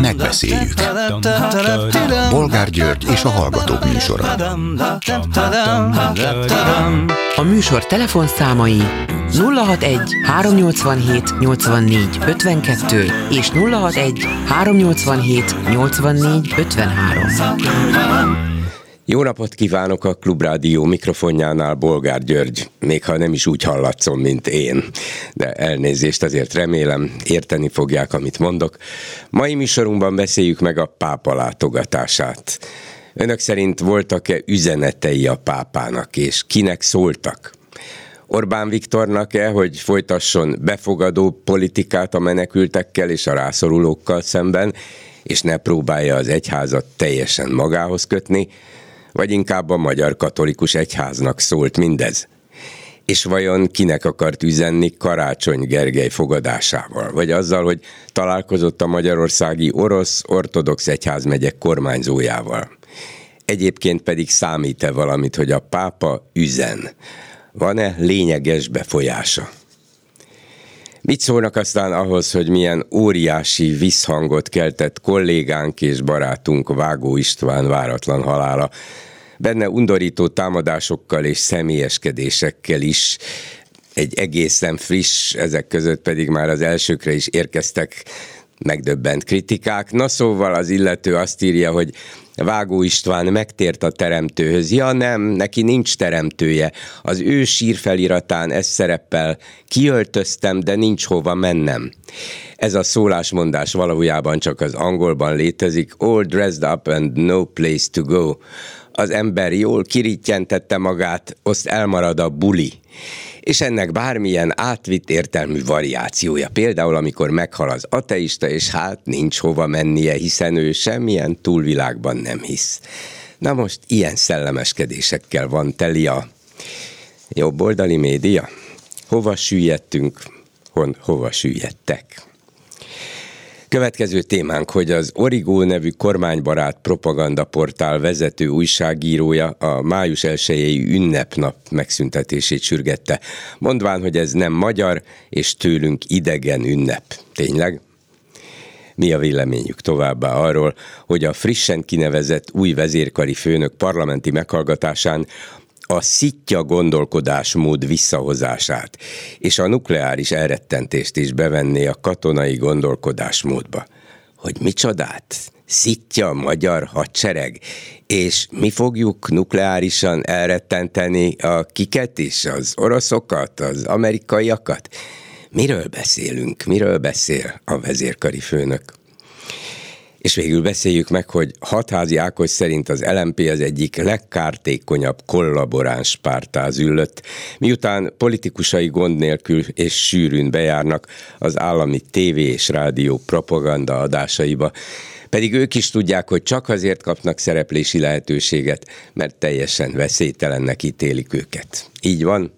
Megbeszéljük. Bolgár György és a Hallgatók műsora. A műsor telefonszámai 061 387 84 52 és 061 387 84 53. Jó napot kívánok a Klubrádió mikrofonjánál, Bolgár György, még ha nem is úgy hallatszom, mint én. De elnézést azért remélem, érteni fogják, amit mondok. Mai műsorunkban beszéljük meg a pápa látogatását. Önök szerint voltak-e üzenetei a pápának, és kinek szóltak? Orbán Viktornak-e, hogy folytasson befogadó politikát a menekültekkel és a rászorulókkal szemben, és ne próbálja az egyházat teljesen magához kötni, vagy inkább a magyar katolikus egyháznak szólt mindez? És vajon kinek akart üzenni Karácsony Gergely fogadásával? Vagy azzal, hogy találkozott a magyarországi orosz ortodox egyházmegyek kormányzójával? Egyébként pedig számít-e valamit, hogy a pápa üzen? Van-e lényeges befolyása? Mit szólnak aztán ahhoz, hogy milyen óriási visszhangot keltett kollégánk és barátunk Vágó István váratlan halála benne undorító támadásokkal és személyeskedésekkel is, egy egészen friss, ezek között pedig már az elsőkre is érkeztek megdöbbent kritikák. Na szóval az illető azt írja, hogy Vágó István megtért a teremtőhöz. Ja nem, neki nincs teremtője. Az ő sírfeliratán ez szereppel kiöltöztem, de nincs hova mennem. Ez a szólásmondás valójában csak az angolban létezik. All dressed up and no place to go az ember jól kirítjentette magát, azt elmarad a buli. És ennek bármilyen átvitt értelmű variációja. Például, amikor meghal az ateista, és hát nincs hova mennie, hiszen ő semmilyen túlvilágban nem hisz. Na most ilyen szellemeskedésekkel van teli a jobboldali média. Hova süllyedtünk, hon, hova süllyedtek? Következő témánk, hogy az Origó nevű kormánybarát propagandaportál vezető újságírója a május 1 ünnepnap megszüntetését sürgette, mondván, hogy ez nem magyar és tőlünk idegen ünnep. Tényleg? Mi a véleményük továbbá arról, hogy a frissen kinevezett új vezérkari főnök parlamenti meghallgatásán a szitja gondolkodásmód visszahozását, és a nukleáris elrettentést is bevenné a katonai gondolkodásmódba. Hogy micsodát? Szitja a magyar hadsereg, és mi fogjuk nukleárisan elrettenteni a kiket is, az oroszokat, az amerikaiakat? Miről beszélünk? Miről beszél a vezérkari főnök? És végül beszéljük meg, hogy Hatházi Ákos szerint az LMP az egyik legkártékonyabb kollaboráns pártáz ülött, miután politikusai gond nélkül és sűrűn bejárnak az állami tévé és rádió propaganda adásaiba. Pedig ők is tudják, hogy csak azért kapnak szereplési lehetőséget, mert teljesen veszélytelennek ítélik őket. Így van?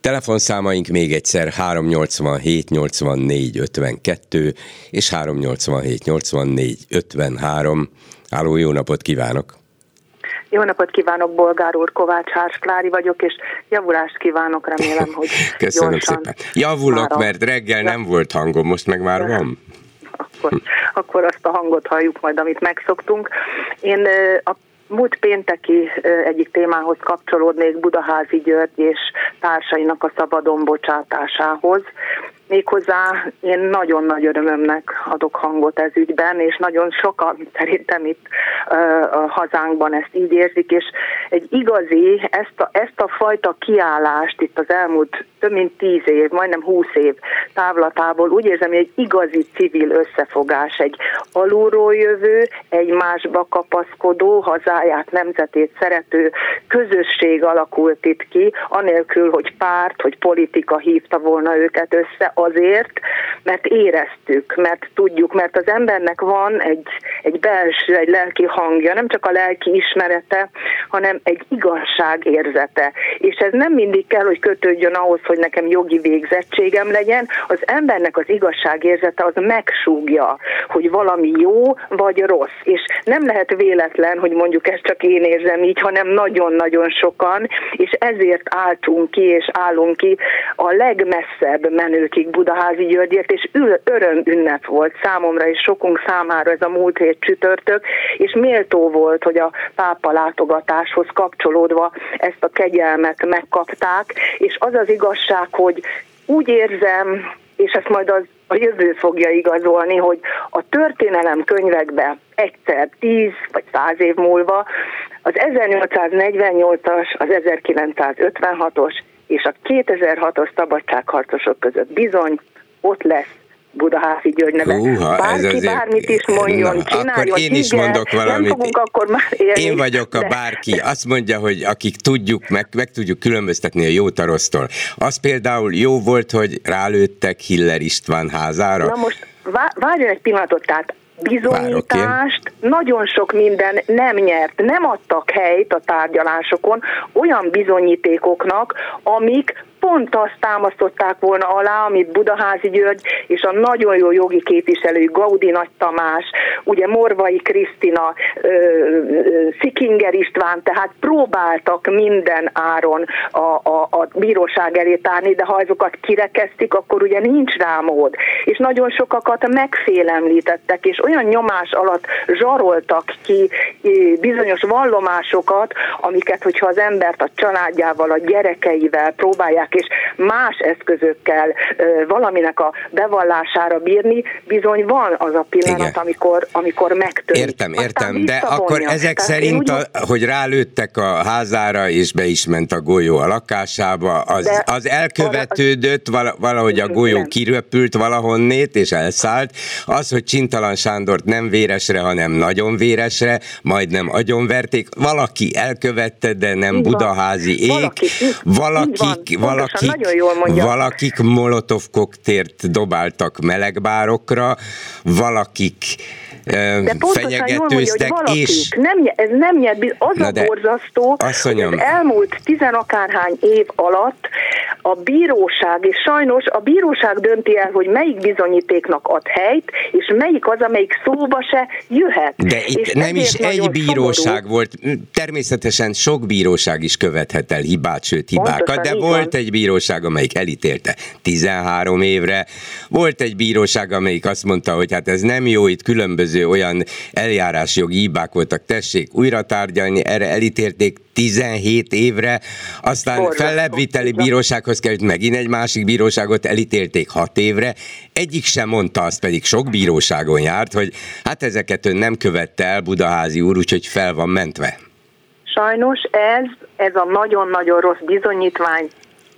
Telefonszámaink még egyszer 387 84 52 és 387 84 53. Háló, jó napot kívánok! Jó napot kívánok, Bolgár úr, Kovács Hárs Klári vagyok, és javulást kívánok, remélem, hogy Köszönöm gyorsan. szépen. Javulok, a... mert reggel nem volt hangom, most meg már van. Akkor, akkor azt a hangot halljuk majd, amit megszoktunk. Én a múlt pénteki egyik témához kapcsolódnék Budaházi György és társainak a szabadon bocsátásához. Méghozzá én nagyon nagy örömömnek adok hangot ez ügyben, és nagyon sokan szerintem itt a hazánkban ezt így érzik, és egy igazi, ezt a, ezt a fajta kiállást itt az elmúlt több mint tíz év, majdnem húsz év távlatából úgy érzem, hogy egy igazi civil összefogás, egy alulról jövő, egymásba kapaszkodó, hazáját, nemzetét szerető közösség alakult itt ki, anélkül, hogy párt, hogy politika hívta volna őket össze, azért, mert éreztük, mert tudjuk, mert az embernek van egy, egy belső, egy lelki hangja, nem csak a lelki ismerete, hanem egy igazság érzete. És ez nem mindig kell, hogy kötődjön ahhoz, hogy nekem jogi végzettségem legyen, az embernek az igazságérzete az megsúgja, hogy valami jó vagy rossz. És nem lehet véletlen, hogy mondjuk ezt csak én érzem így, hanem nagyon-nagyon sokan, és ezért álltunk ki, és állunk ki a legmesszebb menőkig Budaházi Györgyért, és öröm ünnep volt számomra, és sokunk számára ez a múlt hét csütörtök, és méltó volt, hogy a pápa látogatáshoz kapcsolódva ezt a kegyelmet megkapták, és az az igazság, hogy úgy érzem, és ezt majd az a jövő fogja igazolni, hogy a történelem könyvekbe egyszer, tíz vagy száz év múlva az 1848-as, az 1956-os és a 2006-os szabadságharcosok között bizony ott lesz Budaházi György neve. Húha, Bárki ez azért, bármit is mondjon, na, csináljon. Akkor én is igen, mondok valamit. Nem akkor már élni, én vagyok a de... bárki. Azt mondja, hogy akik tudjuk, meg, meg tudjuk különböztetni a jót a rossztól. Az például jó volt, hogy rálőttek Hiller István házára. Na most várjon egy pillanatot, tehát bizonyítást, nagyon sok minden nem nyert, nem adtak helyt a tárgyalásokon olyan bizonyítékoknak, amik pont azt támasztották volna alá, amit Budaházi György és a nagyon jó jogi képviselő Gaudi Nagy Tamás, ugye Morvai Krisztina, Szikinger István, tehát próbáltak minden áron a, a, a bíróság elé tárni, de ha azokat kirekeztik, akkor ugye nincs rá mód. És nagyon sokakat megfélemlítettek, és olyan nyomás alatt zsaroltak ki bizonyos vallomásokat, amiket, hogyha az embert a családjával, a gyerekeivel próbálják és más eszközökkel valaminek a bevallására bírni, bizony van az a pillanat, Igen. amikor, amikor megtörik. Értem, értem, de akkor ezek Tehát szerint, úgy... a, hogy rálőttek a házára, és be is ment a golyó a lakásába, az, az elkövetődött, valahogy a golyó kiröpült valahonnét, és elszállt. Az, hogy Csintalan Sándort nem véresre, hanem nagyon véresre, majdnem agyonverték, valaki elkövette, de nem így budaházi ég, valaki, valakik, valakik valakik, mondja. valakik molotov koktélt dobáltak melegbárokra, valakik de fenyegetőztek, mondja, és... Nem, ez nem nyert, az Na a borzasztó, hogy az elmúlt tizenakárhány év alatt a bíróság, és sajnos a bíróság dönti el, hogy melyik bizonyítéknak ad helyt, és melyik az, amelyik szóba se jöhet. De itt és nem is egy bíróság szomorú. volt, természetesen sok bíróság is követhet el hibát, sőt hibákat, Pontosan, de volt van. egy bíróság, amelyik elítélte 13 évre, volt egy bíróság, amelyik azt mondta, hogy hát ez nem jó, itt különböző különböző olyan eljárásjogi hibák voltak, tessék újra tárgyalni, erre elítélték 17 évre, aztán fellebbviteli bírósághoz került, megint egy másik bíróságot elítélték 6 évre, egyik sem mondta, azt pedig sok bíróságon járt, hogy hát ezeket ön nem követte el Budaházi úr, úgyhogy fel van mentve. Sajnos ez, ez a nagyon-nagyon rossz bizonyítvány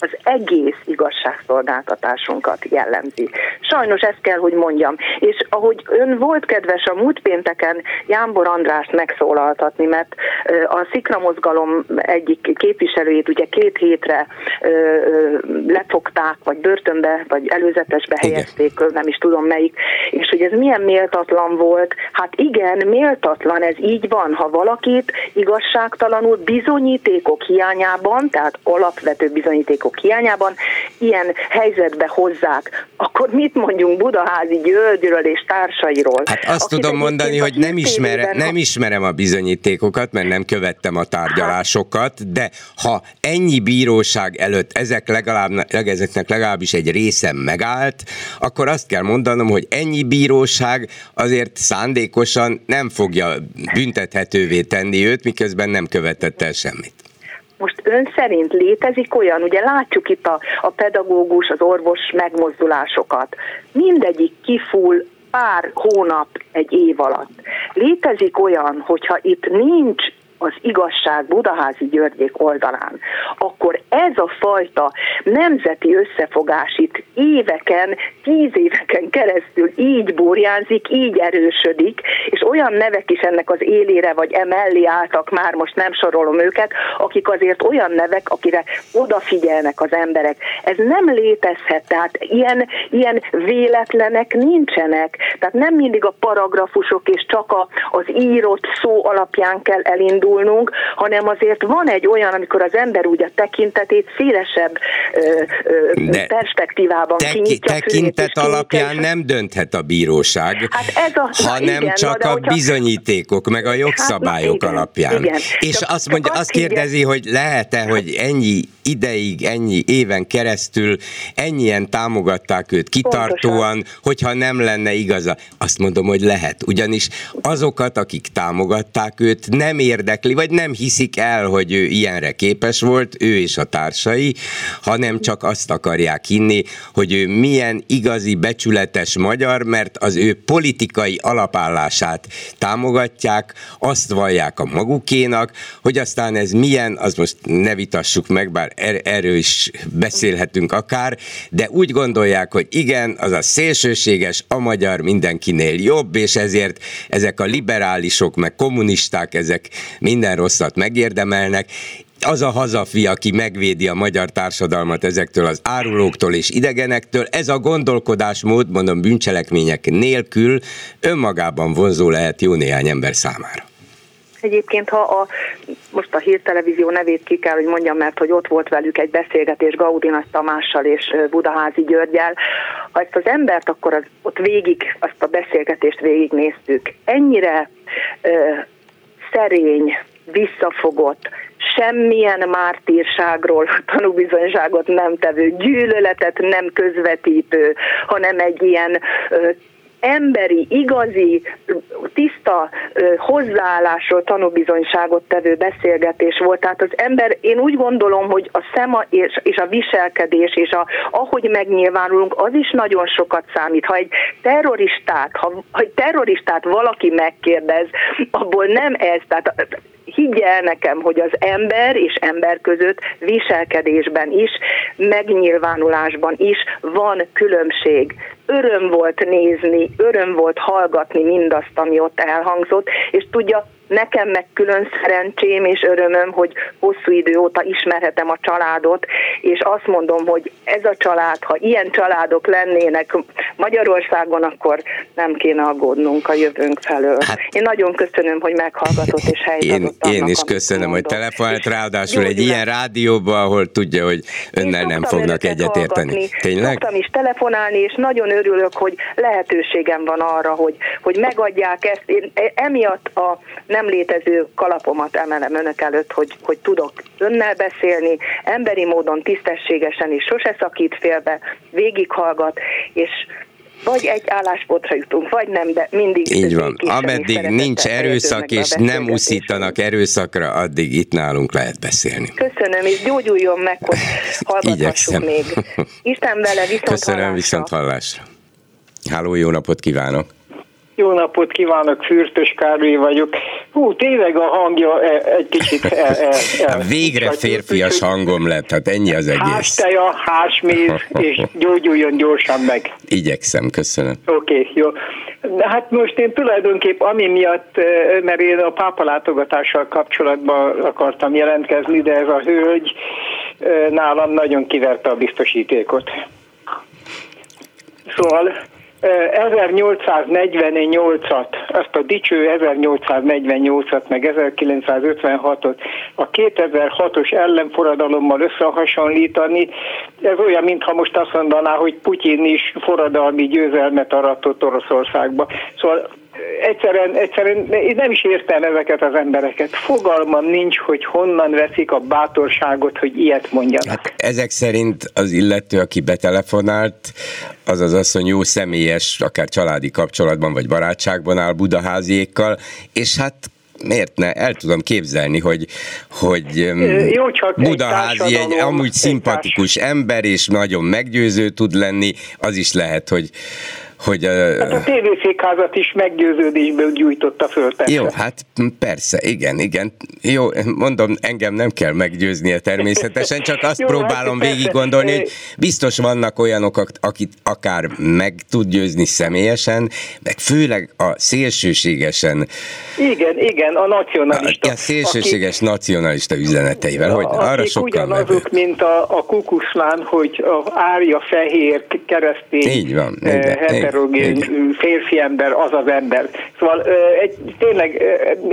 az egész igazságszolgáltatásunkat jellemzi. Sajnos ezt kell, hogy mondjam. És ahogy ön volt kedves a múlt pénteken Jámbor Andrást megszólaltatni, mert a Szikra mozgalom egyik képviselőjét ugye két hétre lefogták, vagy börtönbe, vagy előzetesbe helyezték, igen. nem is tudom melyik, és hogy ez milyen méltatlan volt. Hát igen, méltatlan, ez így van, ha valakit igazságtalanul bizonyítékok hiányában, tehát alapvető bizonyítékok adatok hiányában ilyen helyzetbe hozzák, akkor mit mondjunk Budaházi Györgyről és társairól? Hát azt tudom mondani, hogy nem, ismer, nem ismerem a bizonyítékokat, mert nem követtem a tárgyalásokat, de ha ennyi bíróság előtt ezek legalább, ezeknek legalábbis egy része megállt, akkor azt kell mondanom, hogy ennyi bíróság azért szándékosan nem fogja büntethetővé tenni őt, miközben nem követett el semmit. Most ön szerint létezik olyan, ugye látjuk itt a, a pedagógus, az orvos megmozdulásokat, mindegyik kifull pár hónap egy év alatt. Létezik olyan, hogyha itt nincs az igazság Budaházi Györgyék oldalán, akkor ez a fajta nemzeti összefogás itt éveken, tíz éveken keresztül így burjánzik, így erősödik, és olyan nevek is ennek az élére vagy emellé álltak, már most nem sorolom őket, akik azért olyan nevek, akire odafigyelnek az emberek. Ez nem létezhet, tehát ilyen, ilyen véletlenek nincsenek. Tehát nem mindig a paragrafusok és csak a, az írott szó alapján kell elindulnunk, hanem azért van egy olyan, amikor az ember úgy a tekintetét szélesebb ö, ö, De perspektívában teki, kinyitja Tekintet alapján nem dönthet a bíróság, hát ez a, hanem igen, csak a hogyha, bizonyítékok, meg a jogszabályok hát, alapján. Igen. És csak, azt mondja, azt kérdezi, hogy lehet-e, hogy ennyi ideig, ennyi éven keresztül ennyien támogatták őt kitartóan, Pontosan. hogyha nem lenne igaza. Azt mondom, hogy lehet. Ugyanis azokat, akik támogatták őt, nem érdekli, vagy nem hiszik el, hogy ő ilyenre képes volt, ő és a társai, hanem csak azt akarják hinni, hogy ő milyen igazi, becsületes magyar, mert az ő politikai alapállását támogatják, azt vallják a magukénak, hogy aztán ez milyen, az most ne vitassuk meg, bár er- erről is beszélhetünk akár, de úgy gondolják, hogy igen, az a szélsőséges, a magyar mindenkinél jobb, és ezért ezek a liberálisok, meg kommunisták, ezek minden rosszat megérdemelnek, az a hazafi, aki megvédi a magyar társadalmat ezektől az árulóktól és idegenektől, ez a gondolkodásmód, mondom, bűncselekmények nélkül önmagában vonzó lehet jó néhány ember számára. Egyébként, ha a, most a hírtelevízió nevét ki kell, hogy mondjam, mert hogy ott volt velük egy beszélgetés Gaudinas Tamással és Budaházi Györgyel, ha ezt az embert, akkor az, ott végig, azt a beszélgetést végignéztük. Ennyire szerény, visszafogott, semmilyen mártírságról tanúbizonyságot nem tevő, gyűlöletet nem közvetítő, hanem egy ilyen emberi, igazi, tiszta hozzáállásról tanúbizonyságot tevő beszélgetés volt. Tehát az ember, én úgy gondolom, hogy a szema és, és a viselkedés, és a, ahogy megnyilvánulunk, az is nagyon sokat számít. Ha egy terroristát, ha, ha egy terroristát valaki megkérdez, abból nem ez, tehát higgye nekem, hogy az ember és ember között viselkedésben is, megnyilvánulásban is van különbség. Öröm volt nézni, öröm volt hallgatni mindazt, ami ott elhangzott, és tudja, Nekem meg külön szerencsém és örömöm, hogy hosszú idő óta ismerhetem a családot, és azt mondom, hogy ez a család, ha ilyen családok lennének Magyarországon, akkor nem kéne aggódnunk a jövőnk felől. Hát, én nagyon köszönöm, hogy meghallgatott és helyt Én, annak, én is köszönöm, hogy telefonált, ráadásul egy ilyen rádióba, ahol tudja, hogy önnel nem fognak egyetérteni. Tényleg? Szoktam is telefonálni, és nagyon örülök, hogy lehetőségem van arra, hogy, hogy megadják ezt. Én emiatt a nem létező kalapomat emelem önök előtt, hogy, hogy tudok önnel beszélni, emberi módon, tisztességesen is, sose szakít félbe, végighallgat, és vagy egy álláspontra jutunk, vagy nem, de mindig... Így van. Ameddig nincs erőszak, és nem uszítanak erőszakra, addig itt nálunk lehet beszélni. Köszönöm, és gyógyuljon meg, hogy hallgathassuk még. Isten vele, viszont Köszönöm, hallásra. viszont hallásra. Háló, jó napot kívánok! Jó napot kívánok, Fürtös Károly vagyok. Hú, tényleg a hangja e, egy kicsit... El, el, el, Végre férfias hangom lett, hát ennyi az egész. Hásteja, hásméz, és gyógyuljon gyorsan meg. Igyekszem, köszönöm. Oké, okay, jó. De hát most én tulajdonképp ami miatt, e, mert én a pápa látogatással kapcsolatban akartam jelentkezni, de ez a hölgy e, nálam nagyon kiverte a biztosítékot. Szóval 1848-at, azt a dicső 1848-at, meg 1956-ot a 2006-os ellenforradalommal összehasonlítani, ez olyan, mintha most azt mondaná, hogy Putyin is forradalmi győzelmet aratott Oroszországba. Szóval egyszerűen, egyszerűen én nem is értem ezeket az embereket. Fogalmam nincs, hogy honnan veszik a bátorságot, hogy ilyet mondjanak. Hát ezek szerint az illető, aki betelefonált, az az asszony jó személyes, akár családi kapcsolatban vagy barátságban áll Budaháziékkal, és hát miért ne? El tudom képzelni, hogy, hogy Jó, csak Budaházi egy, egy amúgy egy szimpatikus ember, és nagyon meggyőző tud lenni, az is lehet, hogy hogy... Hát a tévészékházat is meggyőződésből gyújtotta föl. Persze. Jó, hát persze, igen, igen. Jó, mondom, engem nem kell meggyőznie természetesen, csak azt Jó, hát próbálom hát végig gondolni, hogy biztos vannak olyanok, akit akár meg tud győzni személyesen, meg főleg a szélsőségesen... Igen, igen, a nacionalista. A, a szélsőséges akik, nacionalista üzeneteivel, hogy arra sokkal ugyanazok, nevők. mint a, a kukuszlán, hogy a árja fehér keresztény Így van, eh, igen. férfi ember az az ember. Szóval egy, tényleg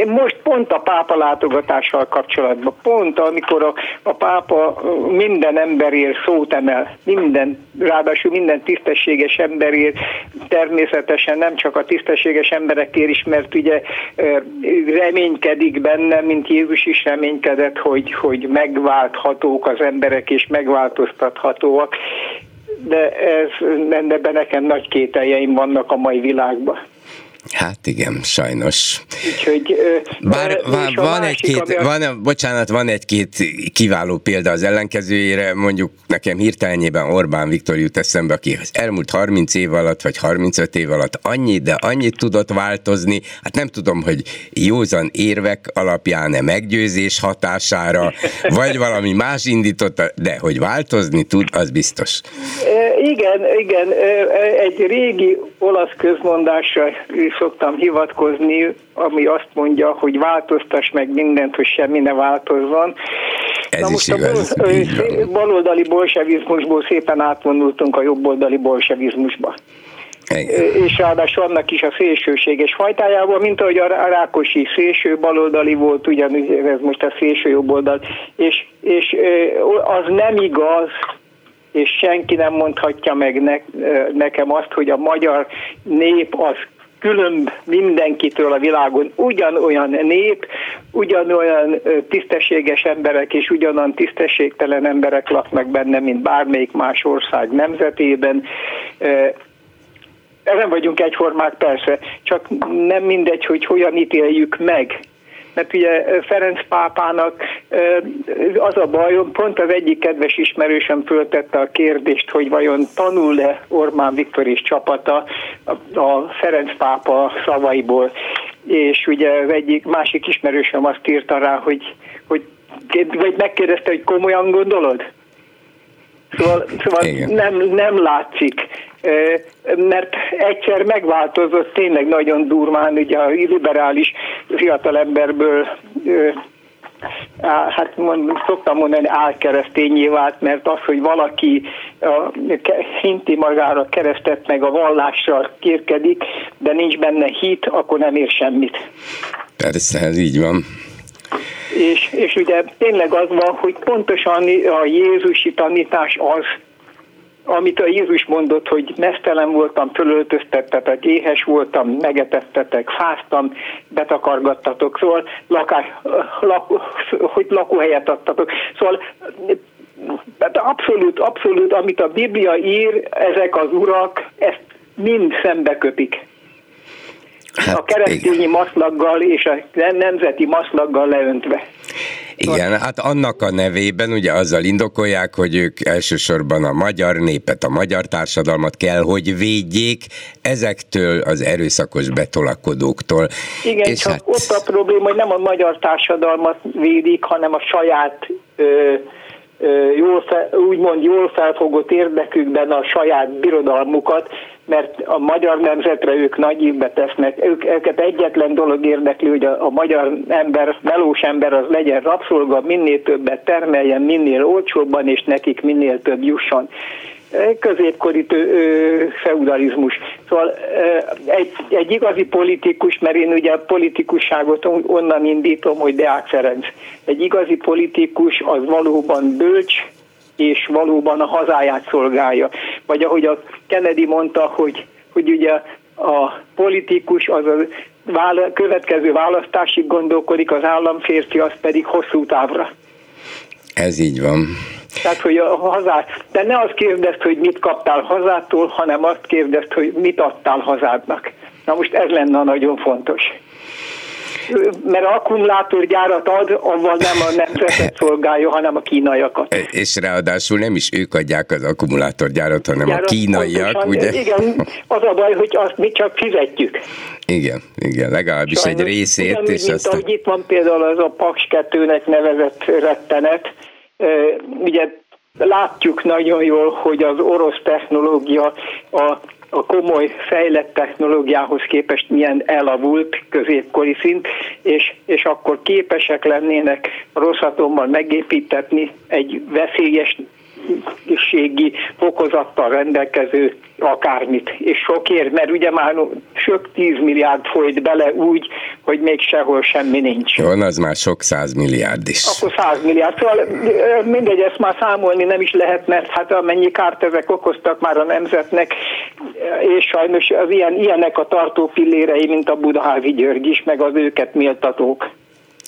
most pont a pápa látogatással kapcsolatban, pont amikor a, a pápa minden emberért szót emel, minden, ráadásul minden tisztességes emberért, természetesen nem csak a tisztességes emberekért is, mert ugye reménykedik benne, mint Jézus is reménykedett, hogy, hogy megválthatók az emberek és megváltoztathatóak, de ez, ebben nekem nagy kételjeim vannak a mai világban. Hát igen, sajnos. Úgyhogy, Bár van, van egy-két, ami... van, bocsánat, van egy-két kiváló példa az ellenkezőjére, mondjuk nekem hirtelenjében Orbán Viktor jut eszembe, aki az elmúlt 30 év alatt, vagy 35 év alatt annyi, de annyit tudott változni, hát nem tudom, hogy józan érvek alapján-e meggyőzés hatására, vagy valami más indította, de hogy változni tud, az biztos. Igen, igen, egy régi olasz közmondásra szoktam hivatkozni, ami azt mondja, hogy változtass meg mindent, hogy semmi ne változzon. Ez Na most igaz, a baloldali bolsevizmusból szépen átvonultunk a jobboldali bolsevizmusba. Igen. és ráadásul annak is a szélsőséges fajtájával, mint ahogy a Rákosi szélső baloldali volt, ugyanúgy ez most a szélső jobboldal, és, és az nem igaz, és senki nem mondhatja meg ne, nekem azt, hogy a magyar nép az különb mindenkitől a világon ugyanolyan nép, ugyanolyan tisztességes emberek és ugyanan tisztességtelen emberek laknak benne, mint bármelyik más ország nemzetében. Nem vagyunk egyformák persze, csak nem mindegy, hogy hogyan ítéljük meg mert ugye Ferenc pápának az a bajom, pont az egyik kedves ismerősem föltette a kérdést, hogy vajon tanul-e Orbán Viktor és csapata a Ferenc pápa szavaiból, és ugye az egyik másik ismerősem azt írta rá, hogy, hogy vagy megkérdezte, hogy komolyan gondolod? Szóval, szóval nem, nem látszik, mert egyszer megváltozott tényleg nagyon durván, ugye a liberális fiatalemberből hát mond, szoktam mondani álkeresztényé vált, mert az, hogy valaki a, hinti magára keresztet meg a vallással kérkedik, de nincs benne hit, akkor nem ér semmit. Persze, ez így van. És, és ugye tényleg az van, hogy pontosan a Jézusi tanítás az, amit a Jézus mondott, hogy mesztelen voltam, fölöltöztettetek, éhes voltam, megetettetek, fáztam, betakargattatok, szóval lakás, lak, hogy lakóhelyet adtatok. Szóval tehát abszolút, abszolút, amit a Biblia ír, ezek az urak, ezt mind szembe. Hát, a keresztényi igen. maszlaggal és a nemzeti maszlaggal leöntve. Igen, hát annak a nevében ugye azzal indokolják, hogy ők elsősorban a magyar népet, a magyar társadalmat kell, hogy védjék ezektől az erőszakos betolakodóktól. Igen, és csak hát... ott a probléma, hogy nem a magyar társadalmat védik, hanem a saját ö, jól fel, úgymond jól felfogott érdekükben a saját birodalmukat, mert a magyar nemzetre ők nagy évbe tesznek. Ők, őket egyetlen dolog érdekli, hogy a, a magyar ember, melós ember az legyen rabszolga, minél többet termeljen, minél olcsóbban, és nekik minél több jusson középkori feudalizmus. Szóval egy, egy igazi politikus, mert én ugye a politikusságot onnan indítom, hogy Deák Ferenc. Egy igazi politikus az valóban bölcs, és valóban a hazáját szolgálja. Vagy ahogy a Kennedy mondta, hogy, hogy ugye a politikus az a vála, következő választásig gondolkodik, az államférfi az pedig hosszú távra. Ez így van. Tehát, hogy a hazát, de ne azt kérdezt, hogy mit kaptál hazától, hanem azt kérdezt, hogy mit adtál hazádnak. Na most ez lenne nagyon fontos. Mert akkumulátorgyárat ad, avval nem a nemzetet szolgálja, hanem a kínaiakat. E, és ráadásul nem is ők adják az akkumulátorgyárat, hanem Gyárat a kínaiak, pontosan, ugye? Igen, az a baj, hogy azt mi csak fizetjük. Igen, igen, legalábbis Sajnos, egy részét. Igen, és mint azt ahogy itt van például az a Paks 2-nek nevezett rettenet, ugye látjuk nagyon jól, hogy az orosz technológia a a komoly fejlett technológiához képest milyen elavult középkori szint, és, és akkor képesek lennének Rosszatommal megépítetni egy veszélyes egészségi fokozattal rendelkező akármit, és sokért, mert ugye már sok tíz milliárd folyt bele úgy, hogy még sehol semmi nincs. Van, az már sok száz milliárd is. Akkor száz milliárd, szóval mindegy, ezt már számolni nem is lehet, mert hát amennyi kárt ezek okoztak már a nemzetnek, és sajnos az ilyen, ilyenek a tartó pillérei, mint a Budaházi György is, meg az őket méltatók.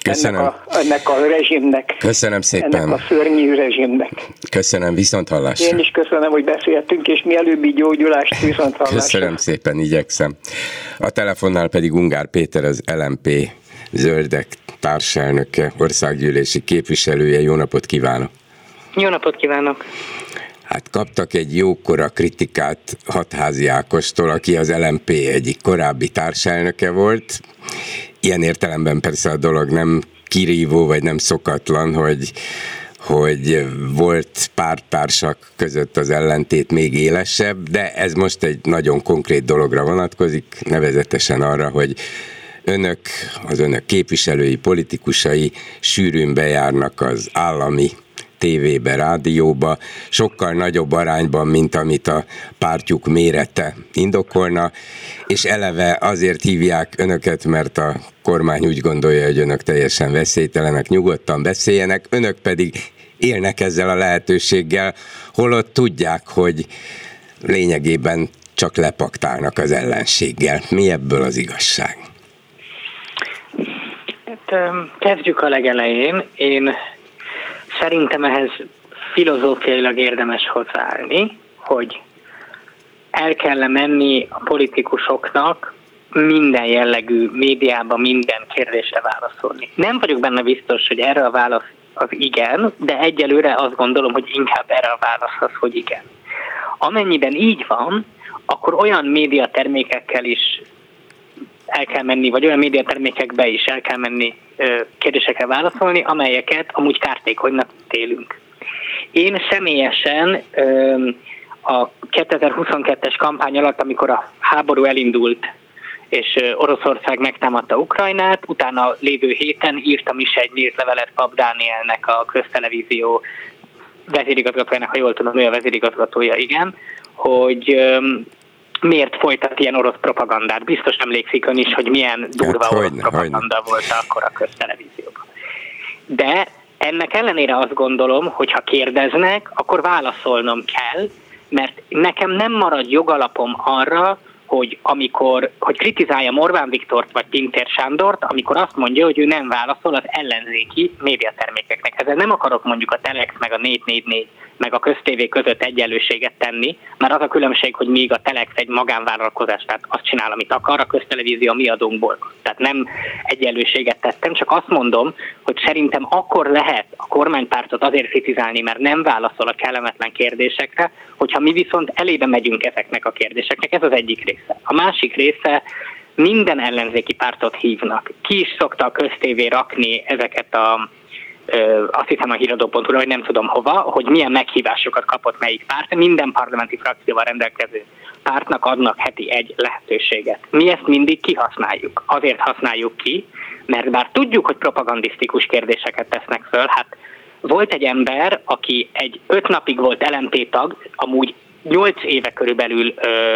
Köszönöm. Ennek a, ennek a rezsimnek. Köszönöm szépen. Ennek a szörnyű rezsimnek. Köszönöm, viszont hallásra. Én is köszönöm, hogy beszéltünk, és mielőbbi gyógyulást viszont hallásra. Köszönöm szépen, igyekszem. A telefonnál pedig Ungár Péter, az LMP Zöldek társelnöke, országgyűlési képviselője. Jó napot kívánok! Jó napot kívánok! Hát kaptak egy jókora kritikát Hatházi Ákostól, aki az LMP egyik korábbi társelnöke volt, ilyen értelemben persze a dolog nem kirívó, vagy nem szokatlan, hogy hogy volt pártársak között az ellentét még élesebb, de ez most egy nagyon konkrét dologra vonatkozik, nevezetesen arra, hogy önök, az önök képviselői, politikusai sűrűn bejárnak az állami tévébe, rádióba, sokkal nagyobb arányban, mint amit a pártjuk mérete indokolna, és eleve azért hívják önöket, mert a kormány úgy gondolja, hogy önök teljesen veszélytelenek, nyugodtan beszéljenek, önök pedig élnek ezzel a lehetőséggel, holott tudják, hogy lényegében csak lepaktálnak az ellenséggel. Mi ebből az igazság? Hát, kezdjük a legelején. Én Szerintem ehhez filozófiailag érdemes hozzáállni, hogy el kell menni a politikusoknak minden jellegű médiában minden kérdésre válaszolni. Nem vagyok benne biztos, hogy erre a válasz az igen, de egyelőre azt gondolom, hogy inkább erre a válasz az, hogy igen. Amennyiben így van, akkor olyan médiatermékekkel is el kell menni, vagy olyan médiatermékekbe is el kell menni kérdésekre válaszolni, amelyeket amúgy kártékonynak télünk. Én személyesen a 2022-es kampány alatt, amikor a háború elindult, és Oroszország megtámadta Ukrajnát, utána lévő héten írtam is egy nyílt levelet Pap Dánielnek, a köztelevízió vezérigazgatójának, ha jól tudom, ő a vezérigazgatója, igen, hogy miért folytat ilyen orosz propagandát. Biztos emlékszik ön is, hogy milyen durva hát, orosz hogyne, propaganda hogyne. volt akkor a köztelevízióban. De ennek ellenére azt gondolom, hogy ha kérdeznek, akkor válaszolnom kell, mert nekem nem marad jogalapom arra, hogy amikor, hogy kritizálja Orbán Viktort vagy Pintér Sándort, amikor azt mondja, hogy ő nem válaszol az ellenzéki médiatermékeknek. Ezzel nem akarok mondjuk a Telex meg a 444 meg a köztévé között egyenlőséget tenni, mert az a különbség, hogy még a Telex egy magánvállalkozás, tehát azt csinál, amit akar, a köztelevízió mi adónkból. Tehát nem egyenlőséget tettem, csak azt mondom, hogy szerintem akkor lehet a kormánypártot azért kritizálni, mert nem válaszol a kellemetlen kérdésekre, hogyha mi viszont elébe megyünk ezeknek a kérdéseknek. Ez az egyik része. A másik része, minden ellenzéki pártot hívnak. Ki is szokta a köztévé rakni ezeket a azt hiszem a híradó.hu, vagy nem tudom hova, hogy milyen meghívásokat kapott melyik párt. Minden parlamenti frakcióval rendelkező pártnak adnak heti egy lehetőséget. Mi ezt mindig kihasználjuk. Azért használjuk ki, mert bár tudjuk, hogy propagandisztikus kérdéseket tesznek föl, hát volt egy ember, aki egy öt napig volt LMP tag, amúgy nyolc éve körülbelül ö,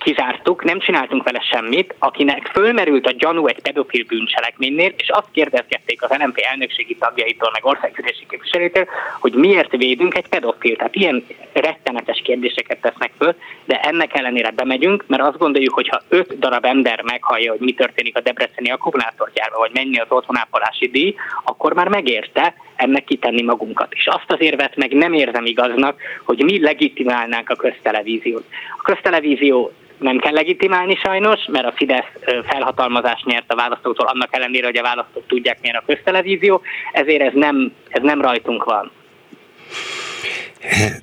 kizártuk, nem csináltunk vele semmit, akinek fölmerült a gyanú egy pedofil bűncselekménynél, és azt kérdezgették az LMP elnökségi tagjaitól, meg országgyűlési képviselőtől, hogy miért védünk egy pedofil. Tehát ilyen rettenetes kérdéseket tesznek föl, de ennek ellenére bemegyünk, mert azt gondoljuk, hogy ha öt darab ember meghallja, hogy mi történik a Debreceni akkumulátorgyárban, vagy mennyi az otthonápolási díj, akkor már megérte, ennek kitenni magunkat. És azt az érvet meg nem érzem igaznak, hogy mi legitimálnánk a köztelevíziót. A köztelevízió nem kell legitimálni sajnos, mert a Fidesz felhatalmazást nyert a választóktól, annak ellenére, hogy a választók tudják, milyen a köztelevízió, ezért ez nem, ez nem rajtunk van.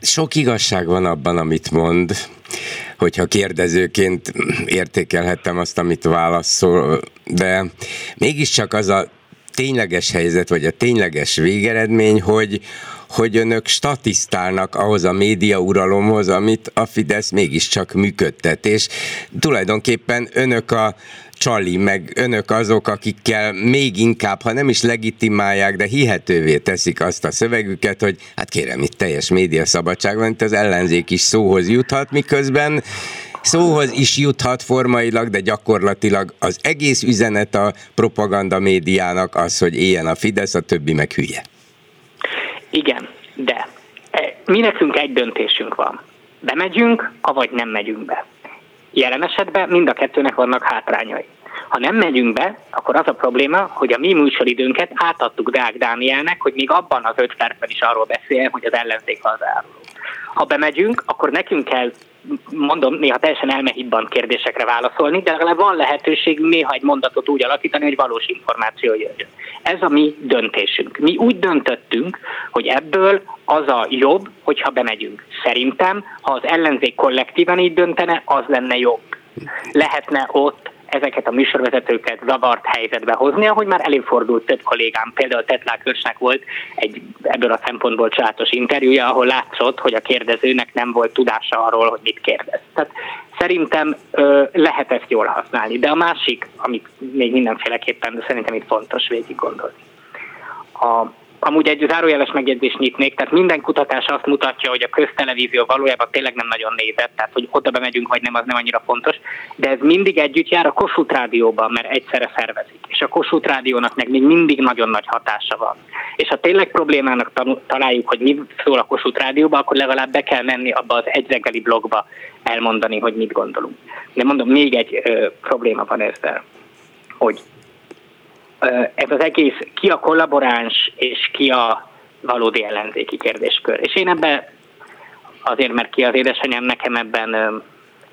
Sok igazság van abban, amit mond, hogyha kérdezőként értékelhettem azt, amit válaszol, de mégiscsak az a tényleges helyzet, vagy a tényleges végeredmény, hogy, hogy önök statisztálnak ahhoz a média uralomhoz, amit a Fidesz mégiscsak működtet, és tulajdonképpen önök a Csali, meg önök azok, akikkel még inkább, ha nem is legitimálják, de hihetővé teszik azt a szövegüket, hogy hát kérem, itt teljes média szabadság van, itt az ellenzék is szóhoz juthat, miközben szóhoz is juthat formailag, de gyakorlatilag az egész üzenet a propaganda médiának az, hogy éljen a Fidesz, a többi meg hülye. Igen, de e, mi nekünk egy döntésünk van. Bemegyünk, avagy nem megyünk be. Jelen esetben mind a kettőnek vannak hátrányai. Ha nem megyünk be, akkor az a probléma, hogy a mi műsoridőnket átadtuk Deák Dánielnek, hogy még abban az öt percben is arról beszéljen, hogy az ellenzék az áruló. Ha bemegyünk, akkor nekünk kell mondom, néha teljesen elmehibban kérdésekre válaszolni, de legalább van lehetőség néha egy mondatot úgy alakítani, hogy valós információ jöjjön. Ez a mi döntésünk. Mi úgy döntöttünk, hogy ebből az a jobb, hogyha bemegyünk. Szerintem, ha az ellenzék kollektíven így döntene, az lenne jobb. Lehetne ott ezeket a műsorvezetőket zavart helyzetbe hozni, ahogy már előfordult több kollégám, például Tetlák Körsnek volt egy ebből a szempontból családos interjúja, ahol látszott, hogy a kérdezőnek nem volt tudása arról, hogy mit kérdez. Tehát szerintem ö, lehet ezt jól használni, de a másik, amit még mindenféleképpen, de szerintem itt fontos végig gondolni. A Amúgy egy zárójeles megjegyzést nyitnék, tehát minden kutatás azt mutatja, hogy a köztelevízió valójában tényleg nem nagyon nézett, tehát hogy oda bemegyünk vagy nem, az nem annyira fontos, de ez mindig együtt jár a Kossuth Rádióban, mert egyszerre szervezik. És a Kossuth Rádiónak meg még mindig nagyon nagy hatása van. És ha tényleg problémának találjuk, hogy mi szól a Kossuth Rádióban, akkor legalább be kell menni abba az egyreggeli blogba elmondani, hogy mit gondolunk. De mondom, még egy ö, probléma van ezzel, hogy ez az egész ki a kollaboráns és ki a valódi ellenzéki kérdéskör. És én ebben azért, mert ki az édesanyám, nekem ebben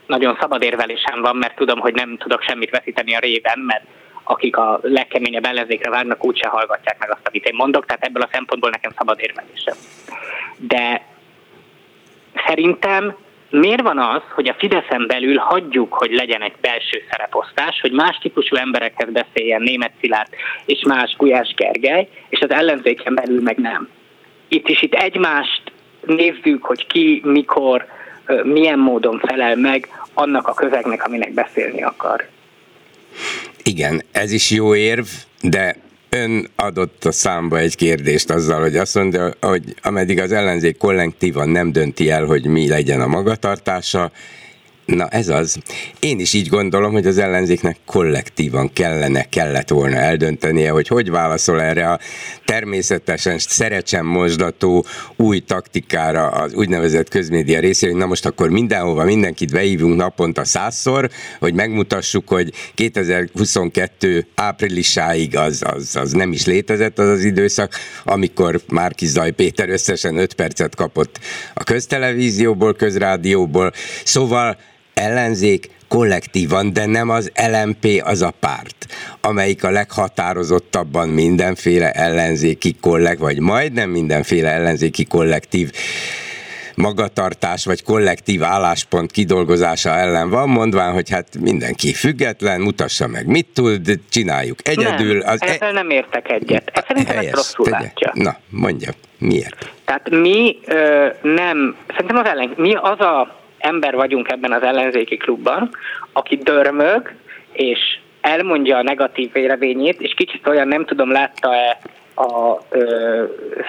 nagyon szabad érvelésem van, mert tudom, hogy nem tudok semmit veszíteni a réven, mert akik a legkeményebb ellenzékre várnak, úgyse hallgatják meg azt, amit én mondok, tehát ebből a szempontból nekem szabad érvelésem. De szerintem Miért van az, hogy a Fideszen belül hagyjuk, hogy legyen egy belső szereposztás, hogy más típusú emberekhez beszéljen német Szilárd és más Gulyás Gergely, és az ellenzéken belül meg nem. Itt is itt egymást nézzük, hogy ki, mikor, milyen módon felel meg annak a közegnek, aminek beszélni akar. Igen, ez is jó érv, de ön adott a számba egy kérdést azzal, hogy azt mondja, hogy ameddig az ellenzék kollektívan nem dönti el, hogy mi legyen a magatartása, Na ez az. Én is így gondolom, hogy az ellenzéknek kollektívan kellene, kellett volna eldöntenie, hogy hogy válaszol erre a természetesen szerecsen mosdató új taktikára az úgynevezett közmédia részére, hogy na most akkor mindenhova mindenkit beívunk naponta százszor, hogy megmutassuk, hogy 2022 áprilisáig az, az, az nem is létezett az az időszak, amikor Márki Zaj Péter összesen 5 percet kapott a köztelevízióból, közrádióból. Szóval ellenzék kollektívan, de nem az LMP az a párt, amelyik a leghatározottabban mindenféle ellenzéki kollek, vagy majdnem mindenféle ellenzéki kollektív magatartás vagy kollektív álláspont kidolgozása ellen van, mondván, hogy hát mindenki független, mutassa meg, mit tud, csináljuk egyedül. Nem, az ezzel e... nem értek egyet. Ez szerintem helyes, rosszul tegye. látja. Na, mondja, miért? Tehát mi ö, nem, szerintem az ellen, mi az a ember vagyunk ebben az ellenzéki klubban, aki dörmög, és elmondja a negatív véleményét, és kicsit olyan, nem tudom, látta-e a ö,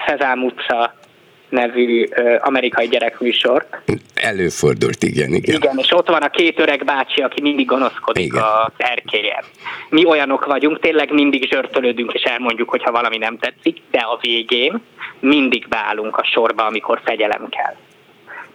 Szezám utca nevű ö, amerikai gyerekműsort. Előfordult, igen, igen. Igen, és ott van a két öreg bácsi, aki mindig gonoszkodik igen. a erkélyen. Mi olyanok vagyunk, tényleg mindig zsörtölődünk, és elmondjuk, hogyha valami nem tetszik, de a végén mindig beállunk a sorba, amikor fegyelem kell.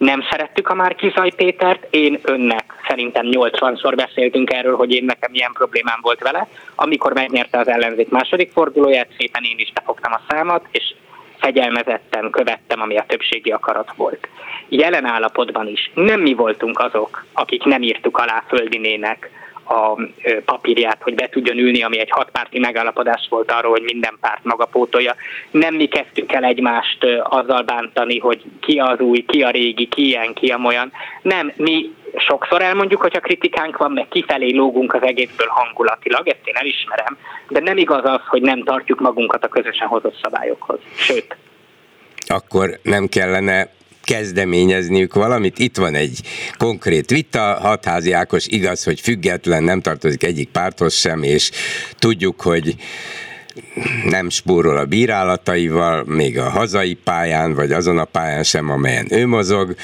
Nem szerettük a Márkizaj Pétert, én önnek szerintem 80-szor beszéltünk erről, hogy én nekem milyen problémám volt vele. Amikor megnyerte az ellenzék második fordulóját, szépen én is befogtam a számat, és fegyelmezetten követtem, ami a többségi akarat volt. Jelen állapotban is nem mi voltunk azok, akik nem írtuk alá Földinének a papírját, hogy be tudjon ülni, ami egy hatpárti megállapodás volt arról, hogy minden párt maga pótolja. Nem mi kezdtük el egymást azzal bántani, hogy ki az új, ki a régi, ki ilyen, ki a olyan. Nem, mi sokszor elmondjuk, hogy a kritikánk van, meg kifelé lógunk az egészből hangulatilag, ezt én elismerem, de nem igaz az, hogy nem tartjuk magunkat a közösen hozott szabályokhoz. Sőt. Akkor nem kellene kezdeményezniük valamit. Itt van egy konkrét vita, hatházi Ákos igaz, hogy független, nem tartozik egyik párthoz sem, és tudjuk, hogy nem spórol a bírálataival, még a hazai pályán, vagy azon a pályán sem, amelyen ő mozog,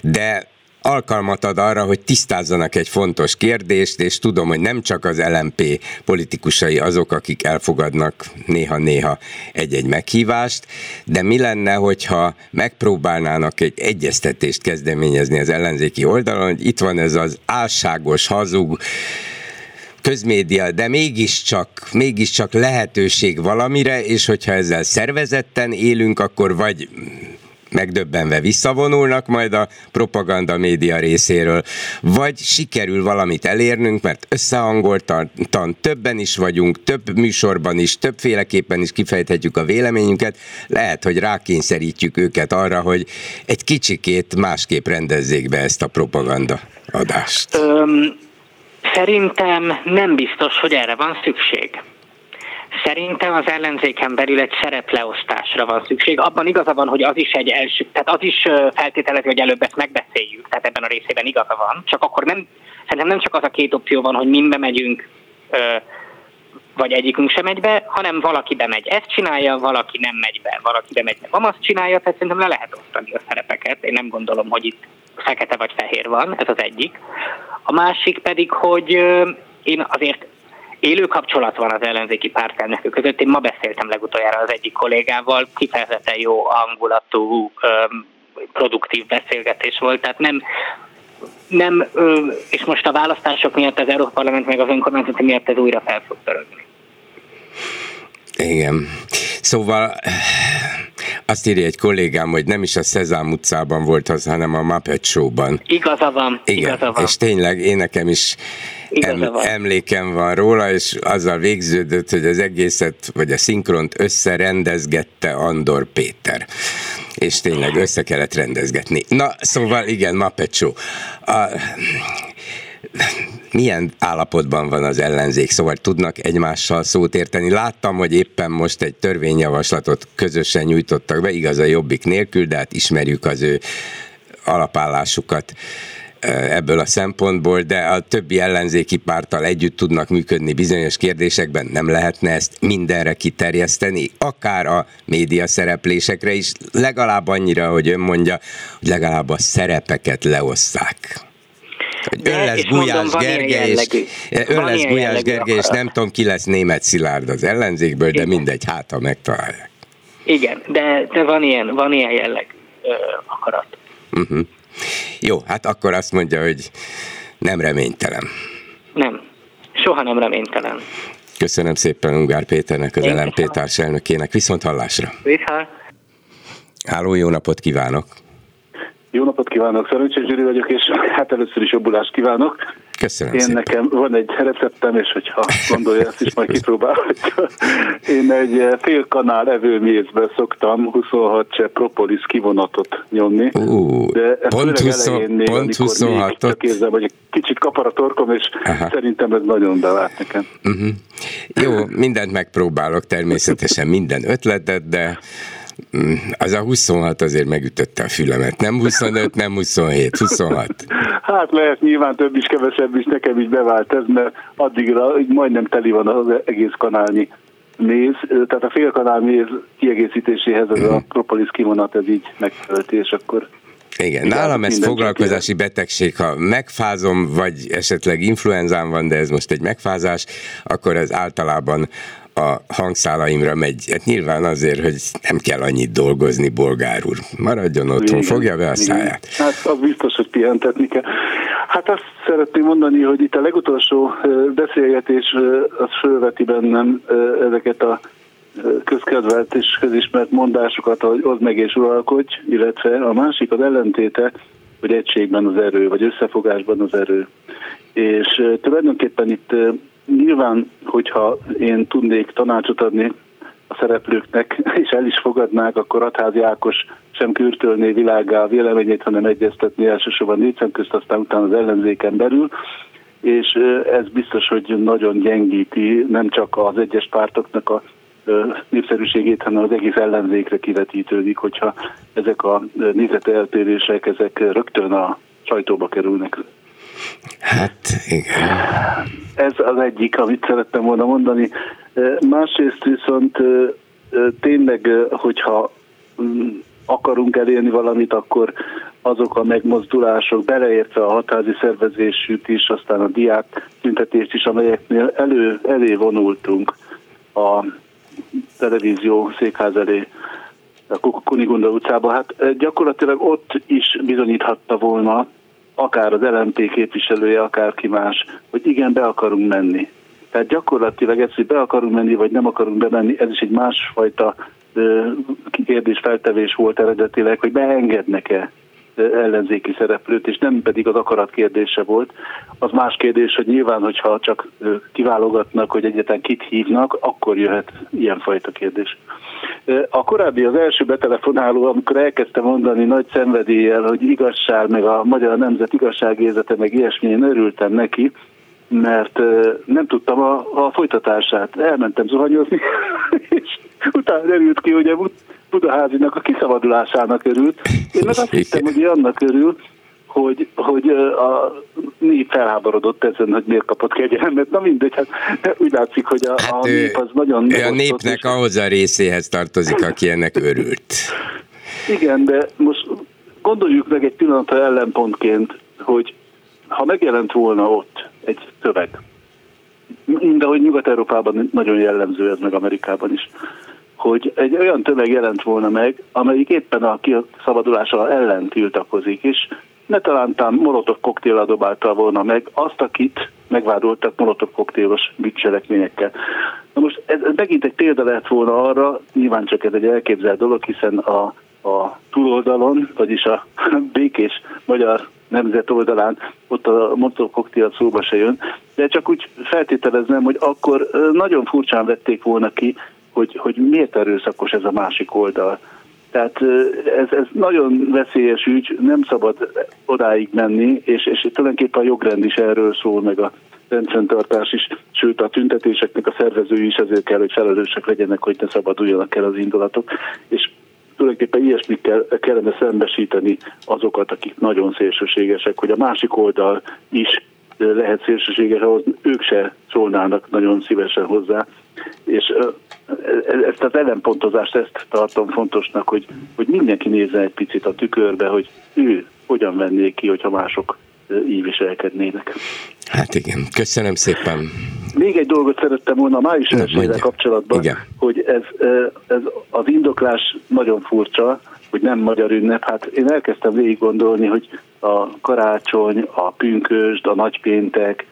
de alkalmat ad arra, hogy tisztázzanak egy fontos kérdést, és tudom, hogy nem csak az LMP politikusai azok, akik elfogadnak néha-néha egy-egy meghívást, de mi lenne, hogyha megpróbálnának egy egyeztetést kezdeményezni az ellenzéki oldalon, hogy itt van ez az álságos, hazug, közmédia, de mégiscsak, mégiscsak lehetőség valamire, és hogyha ezzel szervezetten élünk, akkor vagy megdöbbenve visszavonulnak majd a propaganda média részéről, vagy sikerül valamit elérnünk, mert összehangoltan többen is vagyunk, több műsorban is, többféleképpen is kifejthetjük a véleményünket, lehet, hogy rákényszerítjük őket arra, hogy egy kicsikét másképp rendezzék be ezt a propaganda adást. Öm, szerintem nem biztos, hogy erre van szükség. Szerintem az ellenzéken belül egy szerepleosztásra van szükség. Abban igaza van, hogy az is egy első, tehát az is feltételezi, hogy előbb ezt megbeszéljük, tehát ebben a részében igaza van. Csak akkor nem, szerintem nem csak az a két opció van, hogy mind megyünk, vagy egyikünk sem megy be, hanem valaki bemegy, ezt csinálja, valaki nem megy be, valaki bemegy, nem azt csinálja, tehát szerintem le lehet osztani a szerepeket. Én nem gondolom, hogy itt fekete vagy fehér van, ez az egyik. A másik pedig, hogy én azért élő kapcsolat van az ellenzéki pártelnökök között. Én ma beszéltem legutoljára az egyik kollégával, kifejezetten jó hangulatú, produktív beszélgetés volt, tehát nem, nem, és most a választások miatt az Európa Parlament meg az önkormányzati miatt ez újra fel fog törögni. Igen. Szóval azt írja egy kollégám, hogy nem is a Szezám utcában volt az, hanem a Muppet Show-ban. Igaza van. Igen, igaza van. és tényleg én nekem is em, emlékem van róla, és azzal végződött, hogy az egészet, vagy a szinkront összerendezgette Andor Péter. És tényleg össze kellett rendezgetni. Na, szóval igen, Muppet Show. A, milyen állapotban van az ellenzék, szóval tudnak egymással szót érteni. Láttam, hogy éppen most egy törvényjavaslatot közösen nyújtottak be, igaz a jobbik nélkül, de hát ismerjük az ő alapállásukat ebből a szempontból, de a többi ellenzéki párttal együtt tudnak működni bizonyos kérdésekben, nem lehetne ezt mindenre kiterjeszteni, akár a média szereplésekre is, legalább annyira, hogy ön mondja, hogy legalább a szerepeket leosszák. Hogy ön lesz Gulyás Gergely, és, ön lesz Gulyás Gergely, és nem tudom, ki lesz német Szilárd az ellenzékből, de mindegy, hát ha megtalálják. Igen, de, de van ilyen, van ilyen jelleg ö, akarat. Uh-huh. Jó, hát akkor azt mondja, hogy nem reménytelen. Nem, soha nem reménytelen. Köszönöm szépen Ungár Péternek, az LMP társelnökének. Viszont hallásra. Viszont. Háló, jó napot kívánok! Jó napot kívánok, Szerencsés Gyuri vagyok, és hát először is jobbulást kívánok. Köszönöm Én szépen. nekem van egy receptem, és hogyha gondolja, ezt is majd kipróbálhatja. Én egy eh, fél kanál evőmézbe szoktam 26 csepp propolis kivonatot nyomni. Uh, de pont, 20, elején pont 26-ot. Érzem, hogy egy kicsit kapar a torkom, és Aha. szerintem ez nagyon bevált nekem. Uh-huh. Jó, mindent megpróbálok, természetesen minden ötletet, de az a 26 azért megütötte a fülemet. Nem 25, nem 27, 26. Hát lehet nyilván több is, kevesebb is, nekem így bevált ez, mert addigra így majdnem teli van az egész kanálnyi méz, tehát a félkanál méz kiegészítéséhez ez a mhm. propolis kivonat, ez így megfelelt, és akkor igen, nálam ez foglalkozási betegség, ha megfázom, vagy esetleg influenzám van, de ez most egy megfázás, akkor ez általában a hangszálaimra megy. Hát nyilván azért, hogy nem kell annyit dolgozni, bolgár úr. Maradjon otthon, igen, fogja be a száját. Igen. Hát az biztos, hogy pihentetni kell. Hát azt szeretném mondani, hogy itt a legutolsó beszélgetés az fölveti bennem ezeket a közkedvelt és közismert mondásokat, hogy oszd meg és uralkodj, illetve a másik az ellentéte, hogy egységben az erő, vagy összefogásban az erő. És tulajdonképpen itt nyilván, hogyha én tudnék tanácsot adni a szereplőknek, és el is fogadnák, akkor Atházi Ákos sem kürtölné világá a véleményét, hanem egyeztetni elsősorban négy közt, aztán utána az ellenzéken belül, és ez biztos, hogy nagyon gyengíti nem csak az egyes pártoknak a népszerűségét, hanem az egész ellenzékre kivetítődik, hogyha ezek a nézeteltérések, ezek rögtön a sajtóba kerülnek. Hát igen. Ez az egyik, amit szerettem volna mondani. Másrészt viszont tényleg, hogyha mm, akarunk elérni valamit, akkor azok a megmozdulások, beleértve a hatázi szervezésűt is, aztán a diák tüntetést is, amelyeknél elő, elé vonultunk a televízió székház elé, a Kunigunda utcába, hát gyakorlatilag ott is bizonyíthatta volna, akár az LMP képviselője, akár ki más, hogy igen, be akarunk menni. Tehát gyakorlatilag ez, hogy be akarunk menni, vagy nem akarunk bemenni, ez is egy másfajta kérdés feltevés volt eredetileg, hogy beengednek-e ellenzéki szereplőt, és nem pedig az akarat kérdése volt. Az más kérdés, hogy nyilván, hogyha csak kiválogatnak, hogy egyetlen kit hívnak, akkor jöhet ilyenfajta kérdés. A korábbi, az első betelefonáló, amikor elkezdte mondani nagy szenvedéllyel, hogy igazság, meg a Magyar Nemzet igazságérzete, meg ilyesmi, én örültem neki, mert nem tudtam a, a folytatását. Elmentem zuhanyozni, és utána derült ki, hogy Budaházinak a kiszabadulásának örült. Én meg azt hittem, hogy annak örül, hogy, hogy a nép felháborodott ezen, hogy miért kapott kegyelmet. Na mindegy, hát úgy látszik, hogy a, hát a nép az nagyon... A népnek és... ahhoz a részéhez tartozik, aki ennek örült. Igen, de most gondoljuk meg egy pillanatra ellenpontként, hogy ha megjelent volna ott egy szöveg, de hogy Nyugat-Európában nagyon jellemző ez, meg Amerikában is, hogy egy olyan tömeg jelent volna meg, amelyik éppen a szabadulása ellen tiltakozik, és ne talántán molotov koktél dobálta volna meg azt, akit megvádoltak molotov koktélos bűncselekményekkel. Na most ez, ez megint egy példa lehet volna arra, nyilván csak ez egy elképzelt dolog, hiszen a, a túloldalon, vagyis a békés magyar nemzet oldalán ott a molotov koktél szóba se jön, de csak úgy feltételeznem, hogy akkor nagyon furcsán vették volna ki, hogy, hogy miért erőszakos ez a másik oldal. Tehát ez, ez nagyon veszélyes ügy, nem szabad odáig menni, és, és tulajdonképpen a jogrend is erről szól, meg a rendfenntartás is, sőt a tüntetéseknek a szervezői is ezért kell, hogy felelősek legyenek, hogy ne szabaduljanak el az indulatok, és tulajdonképpen ilyesmit kell, kellene szembesíteni azokat, akik nagyon szélsőségesek, hogy a másik oldal is lehet szélsőséges, ahhoz ők se szólnának nagyon szívesen hozzá. És ezt az ellenpontozást, ezt tartom fontosnak, hogy, hogy mindenki nézze egy picit a tükörbe, hogy ő hogyan venné ki, hogyha mások így viselkednének. Hát igen, köszönöm szépen. Még egy dolgot szerettem volna a május elsővel kapcsolatban, igen. hogy ez, ez az indoklás nagyon furcsa, hogy nem magyar ünnep. Hát én elkezdtem végig gondolni, hogy a karácsony, a pünkösd, a nagypéntek,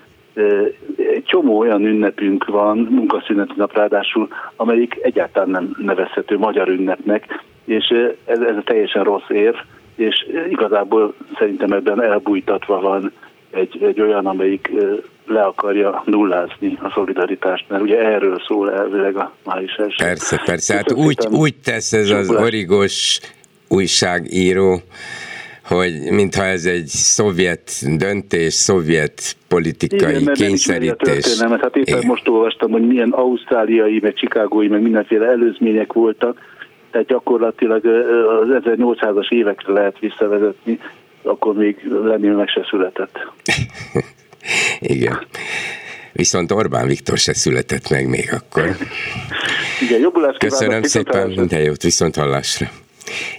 egy csomó olyan ünnepünk van, munkaszüneti nap ráadásul, amelyik egyáltalán nem nevezhető magyar ünnepnek, és ez, ez a teljesen rossz ér, és igazából szerintem ebben elbújtatva van egy, egy olyan, amelyik le akarja nullázni a szolidaritást, mert ugye erről szól elvileg a május első. Persze, persze, hát úgy, úgy tesz ez az origos újságíró, hogy mintha ez egy szovjet döntés, szovjet politikai Igen, kényszerítés. Nem hát éppen Igen. most olvastam, hogy milyen ausztráliai, meg chicagói, meg mindenféle előzmények voltak, tehát gyakorlatilag az 1800-as évekre lehet visszavezetni, akkor még Lenin meg se született. Igen. Viszont Orbán Viktor se született meg még akkor. Igen, jobbulást Köszönöm szépen, minden jót, viszont hallásra.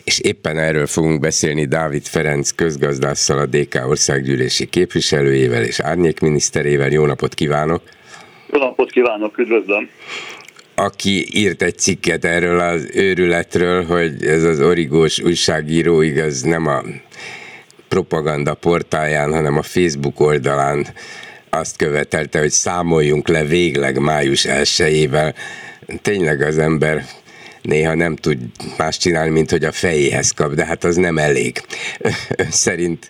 És éppen erről fogunk beszélni Dávid Ferenc közgazdásszal, a DK országgyűlési képviselőjével és árnyékminiszterével. Jó napot kívánok! Jó napot kívánok, üdvözlöm! aki írt egy cikket erről az őrületről, hogy ez az origós újságíró igaz nem a propaganda portáján, hanem a Facebook oldalán azt követelte, hogy számoljunk le végleg május 1 Tényleg az ember néha nem tud más csinálni, mint hogy a fejéhez kap, de hát az nem elég. Ön szerint,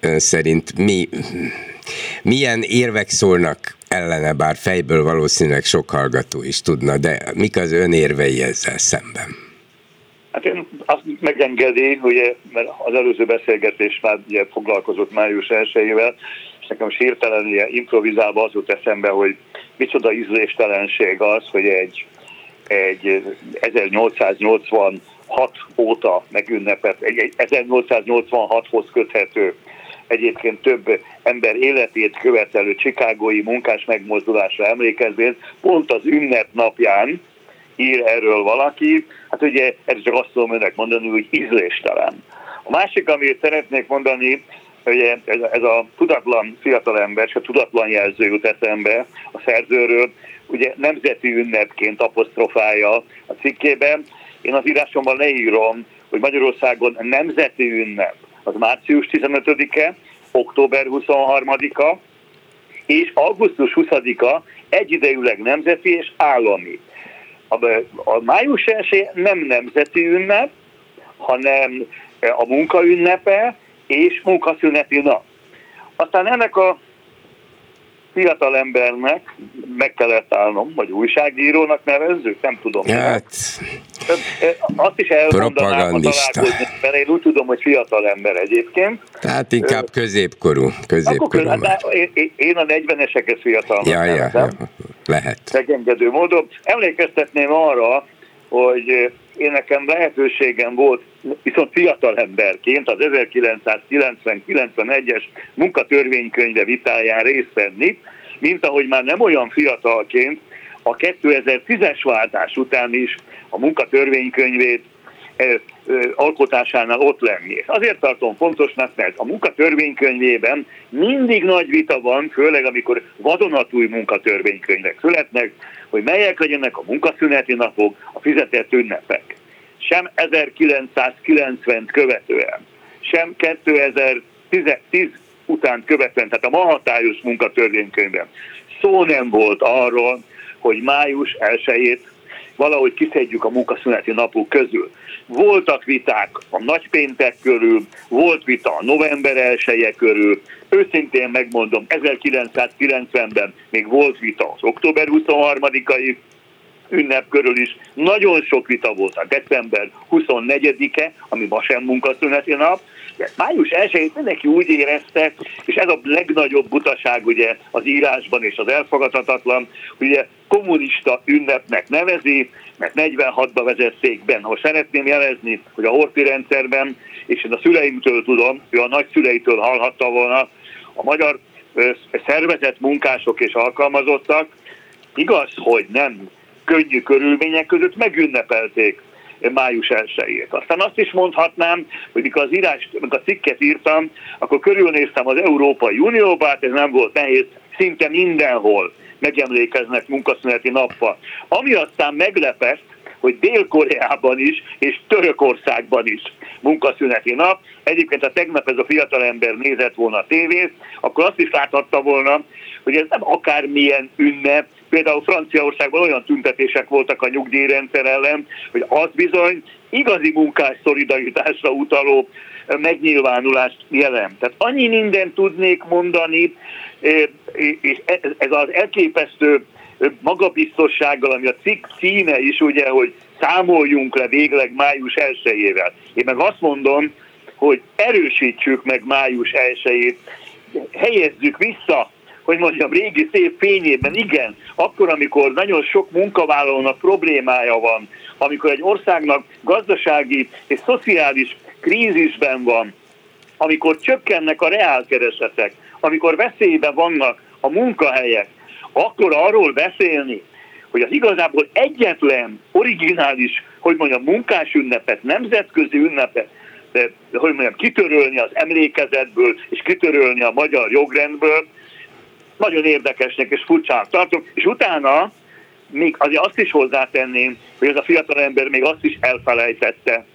ön szerint mi, milyen érvek szólnak ellene, bár fejből valószínűleg sok hallgató is tudna, de mik az ön érvei ezzel szemben? Hát én azt megengedi, ugye, mert az előző beszélgetés már ugye foglalkozott május 1 és nekem is hirtelen ilyen improvizálva az jut eszembe, hogy micsoda ízléstelenség az, hogy egy, egy 1886 óta megünnepet, egy 1886-hoz köthető egyébként több ember életét követelő csikágói munkás megmozdulásra emlékezvén, pont az ünnep napján ír erről valaki, hát ugye ez csak azt tudom önnek mondani, hogy ízléstelen. A másik, amit szeretnék mondani, ugye ez, ez a tudatlan fiatalember, és a tudatlan jelző jut eszembe a szerzőről, ugye nemzeti ünnepként apostrofálja a cikkében. Én az írásomban leírom, hogy Magyarországon nemzeti ünnep az március 15-e, október 23-a, és augusztus 20-a egyidejűleg nemzeti és állami. A, a május 1 nem nemzeti ünnep, hanem a munkaünnepe és munkaszüneti nap. Aztán ennek a fiatal embernek meg kellett állnom, vagy újságírónak nevezzük, nem tudom. Hát, azt is elmondanám, ha találkozni, mert én úgy tudom, hogy fiatal ember egyébként. Tehát inkább középkorú. középkorú Akkor, hát, én, én a 40-eseket fiatal. ja, ja, ja, lehet. Megengedő módon. Emlékeztetném arra, hogy én nekem lehetőségem volt, viszont fiatal emberként az 1990-91-es munkatörvénykönyve vitáján részt venni, mint ahogy már nem olyan fiatalként a 2010-es váltás után is a munkatörvénykönyvét alkotásánál ott lenni. És azért tartom fontosnak, mert a munkatörvénykönyvében mindig nagy vita van, főleg amikor vadonatúj munkatörvénykönyvek születnek, hogy melyek legyenek a munkaszüneti napok, a fizetett ünnepek. Sem 1990 követően, sem 2010 után követően, tehát a ma hatályos munkatörvénykönyvben szó nem volt arról, hogy május 1 valahogy kiszedjük a munkaszüneti napok közül. Voltak viták a nagypéntek körül, volt vita a november 1 körül, őszintén megmondom, 1990-ben még volt vita az október 23-ai ünnep körül is. Nagyon sok vita volt a december 24-e, ami ma sem munkaszüneti nap, de május 1 mindenki úgy érezte, és ez a legnagyobb butaság ugye az írásban és az elfogadhatatlan, ugye kommunista ünnepnek nevezi, mert 46-ba vezették be. Ha szeretném jelezni, hogy a Horti rendszerben, és én a szüleimtől tudom, ő a nagyszüleitől hallhatta volna, a magyar szervezett munkások és alkalmazottak, igaz, hogy nem könnyű körülmények között megünnepelték május 1 Aztán azt is mondhatnám, hogy mikor az írás, mikor a cikket írtam, akkor körülnéztem az Európai Unióba, hát ez nem volt nehéz, szinte mindenhol megemlékeznek munkaszüneti nappal. Ami aztán meglepett, hogy Dél-Koreában is és Törökországban is munkaszüneti nap. Egyébként, ha tegnap ez a fiatalember nézett volna a tévét, akkor azt is láthatta volna, hogy ez nem akármilyen ünnep, például Franciaországban olyan tüntetések voltak a nyugdíjrendszer ellen, hogy az bizony igazi munkás szolidaritásra utaló megnyilvánulást jelent. Tehát annyi mindent tudnék mondani, és ez az elképesztő magabiztossággal, ami a cikk címe is, ugye, hogy számoljunk le végleg május 1-ével. Én meg azt mondom, hogy erősítsük meg május 1 helyezzük vissza hogy mondjam, régi szép fényében, igen, akkor, amikor nagyon sok munkavállalónak problémája van, amikor egy országnak gazdasági és szociális krízisben van, amikor csökkennek a reálkeresetek, amikor veszélyben vannak a munkahelyek, akkor arról beszélni, hogy az igazából egyetlen originális, hogy mondjam, munkás ünnepet, nemzetközi ünnepet, de, hogy mondjam, kitörölni az emlékezetből, és kitörölni a magyar jogrendből, nagyon érdekesnek és furcsának tartom, és utána még azért azt is hozzátenném, hogy ez a fiatal ember még azt is elfelejtette,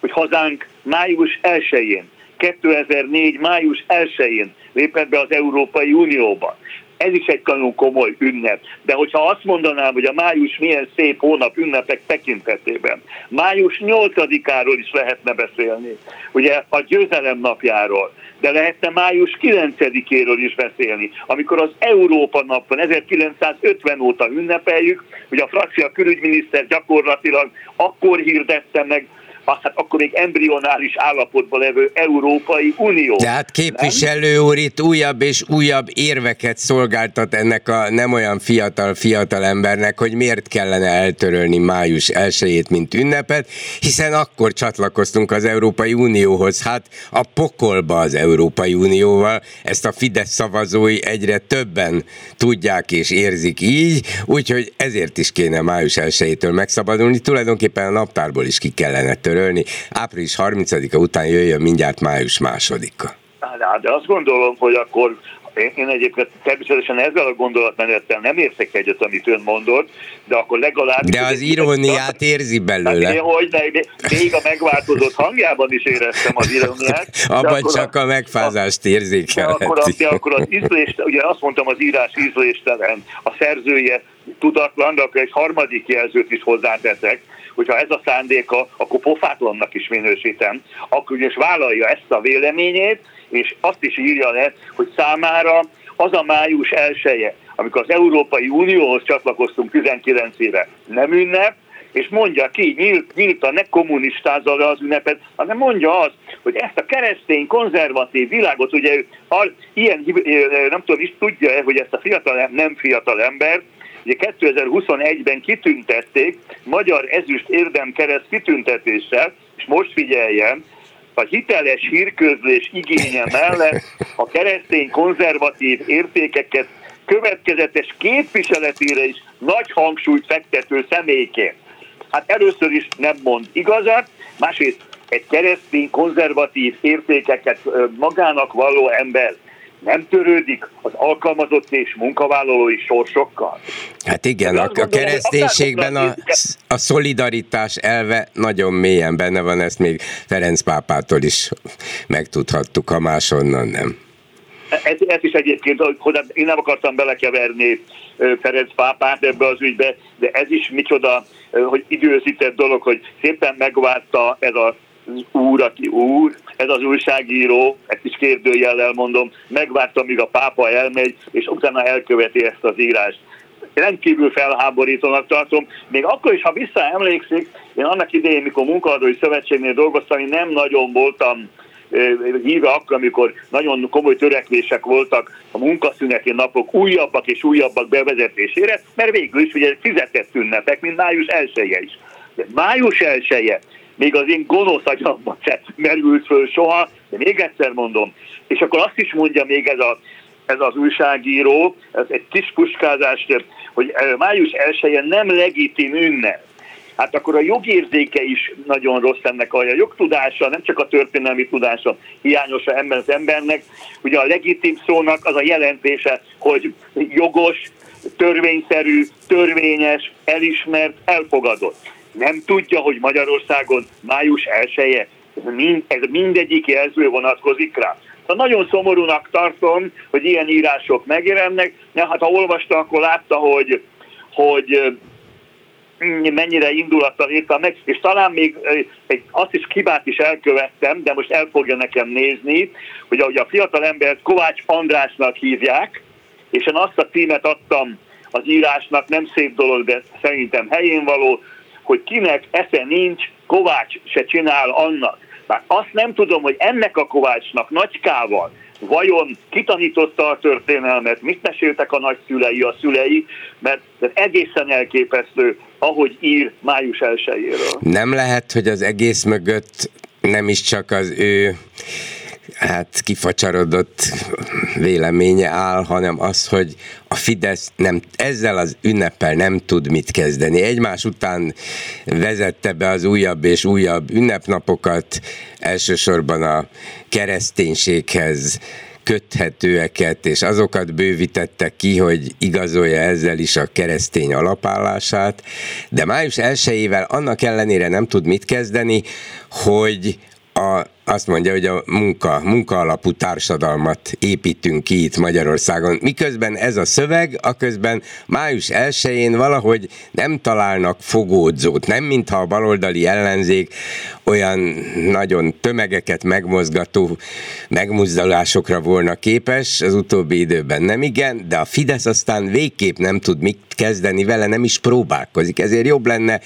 hogy hazánk május 1-én 2004. május 1-én lépett be az Európai Unióba ez is egy nagyon komoly ünnep. De hogyha azt mondanám, hogy a május milyen szép hónap ünnepek tekintetében, május 8-áról is lehetne beszélni, ugye a győzelem napjáról, de lehetne május 9-éről is beszélni, amikor az Európa nap van, 1950 óta ünnepeljük, hogy a francia külügyminiszter gyakorlatilag akkor hirdette meg hát akkor még embrionális állapotban levő Európai Unió. Tehát képviselő úr itt újabb és újabb érveket szolgáltat ennek a nem olyan fiatal fiatal embernek, hogy miért kellene eltörölni május 1 mint ünnepet, hiszen akkor csatlakoztunk az Európai Unióhoz. Hát a pokolba az Európai Unióval, ezt a Fidesz szavazói egyre többen tudják és érzik így, úgyhogy ezért is kéne május 1 megszabadulni. Tulajdonképpen a naptárból is ki kellene törölni törölni. Április 30-a után jöjjön mindjárt május másodika. Hát, de azt gondolom, hogy akkor én, én egyébként természetesen ezzel a gondolatmenettel nem értek egyet, amit ön mondott, de akkor legalább... De az iróniát érzi belőle. Hát, hogy ne, még a megváltozott hangjában is éreztem az iróniát. Abban csak a, a megfázást érzékelheti. De akkor, de akkor az ízlést, ugye azt mondtam, az írás ízléstelen, a szerzője tudatlan, de akkor egy harmadik jelzőt is hozzáteszek, hogyha ez a szándéka, akkor pofátlannak is minősítem, akkor ugyanis vállalja ezt a véleményét, és azt is írja le, hogy számára az a május elsője, amikor az Európai Unióhoz csatlakoztunk 19 éve, nem ünnep, és mondja ki, nyílt, nyíltan, ne kommunistázza le az ünnepet, hanem mondja azt, hogy ezt a keresztény, konzervatív világot, ugye ő ilyen, nem tudom, is tudja hogy ezt a fiatal, nem fiatal ember, Ugye 2021-ben kitüntették Magyar Ezüst Érdemkereszt kitüntetéssel, és most figyeljen, a hiteles hírközlés igénye mellett a keresztény konzervatív értékeket következetes képviseletére is nagy hangsúlyt fektető személyként. Hát először is nem mond igazat, másrészt egy keresztény konzervatív értékeket magának való ember nem törődik az alkalmazott és munkavállalói sorsokkal? Hát igen, a, a kereszténységben a, a szolidaritás elve nagyon mélyen benne van, ezt még Ferenc pápától is megtudhattuk, ha máshonnan nem. Ez, ez is egyébként, hogy én nem akartam belekeverni Ferenc pápát ebbe az ügybe, de ez is micsoda, hogy időzített dolog, hogy szépen megvárta ez a úr, aki úr, ez az újságíró, ezt is kérdőjellel mondom, megvárta, míg a pápa elmegy, és utána elköveti ezt az írást. Rendkívül felháborítónak tartom, még akkor is, ha visszaemlékszik, én annak idején, mikor munkaadói szövetségnél dolgoztam, én nem nagyon voltam híve akkor, amikor nagyon komoly törekvések voltak a munkaszüneti napok újabbak és újabbak bevezetésére, mert végül is ugye fizetett ünnepek, mint május 1 is. De május 1 még az én gonosz agyamban se merült föl soha, de még egyszer mondom, és akkor azt is mondja még ez, a, ez az újságíró, ez egy kis puskázás, hogy május 1 nem legitim ünnep. Hát akkor a jogérzéke is nagyon rossz ennek a jogtudása, nem csak a történelmi tudása hiányos ember az embernek. Ugye a legitim szónak az a jelentése, hogy jogos, törvényszerű, törvényes, elismert, elfogadott nem tudja, hogy Magyarországon május 1 ez, mind, ez mindegyik jelző vonatkozik rá. Szóval nagyon szomorúnak tartom, hogy ilyen írások megjelennek. Ja, hát ha olvasta, akkor látta, hogy, hogy mennyire indulattal írtam meg, és talán még egy, azt is kibát is elkövettem, de most el fogja nekem nézni, hogy ahogy a fiatal embert Kovács Andrásnak hívják, és én azt a címet adtam az írásnak, nem szép dolog, de szerintem helyén való, hogy kinek esze nincs, Kovács se csinál annak. Már azt nem tudom, hogy ennek a Kovácsnak nagykával vajon kitanította a történelmet, mit meséltek a nagyszülei, a szülei, mert ez egészen elképesztő, ahogy ír május 1 Nem lehet, hogy az egész mögött nem is csak az ő hát kifacsarodott véleménye áll, hanem az, hogy a Fidesz nem, ezzel az ünneppel nem tud mit kezdeni. Egymás után vezette be az újabb és újabb ünnepnapokat, elsősorban a kereszténységhez köthetőeket, és azokat bővítette ki, hogy igazolja ezzel is a keresztény alapállását, de május 1 annak ellenére nem tud mit kezdeni, hogy a azt mondja, hogy a munka, munka alapú társadalmat építünk ki itt Magyarországon. Miközben ez a szöveg, a közben május 1-én valahogy nem találnak fogódzót. Nem mintha a baloldali ellenzék olyan nagyon tömegeket megmozgató megmozdulásokra volna képes, az utóbbi időben nem igen, de a Fidesz aztán végképp nem tud mit kezdeni vele, nem is próbálkozik. Ezért jobb lenne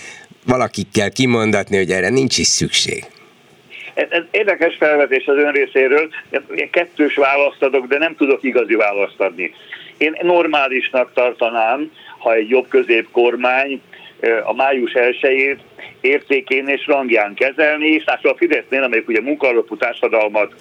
valakikkel kimondatni, hogy erre nincs is szükség. Ez, érdekes felvetés az ön részéről. Én kettős választ adok, de nem tudok igazi választ adni. Én normálisnak tartanám, ha egy jobb középkormány a május 1 értékén és rangján kezelni, és hát a Fidesznél, amelyik ugye munkalapú társadalmat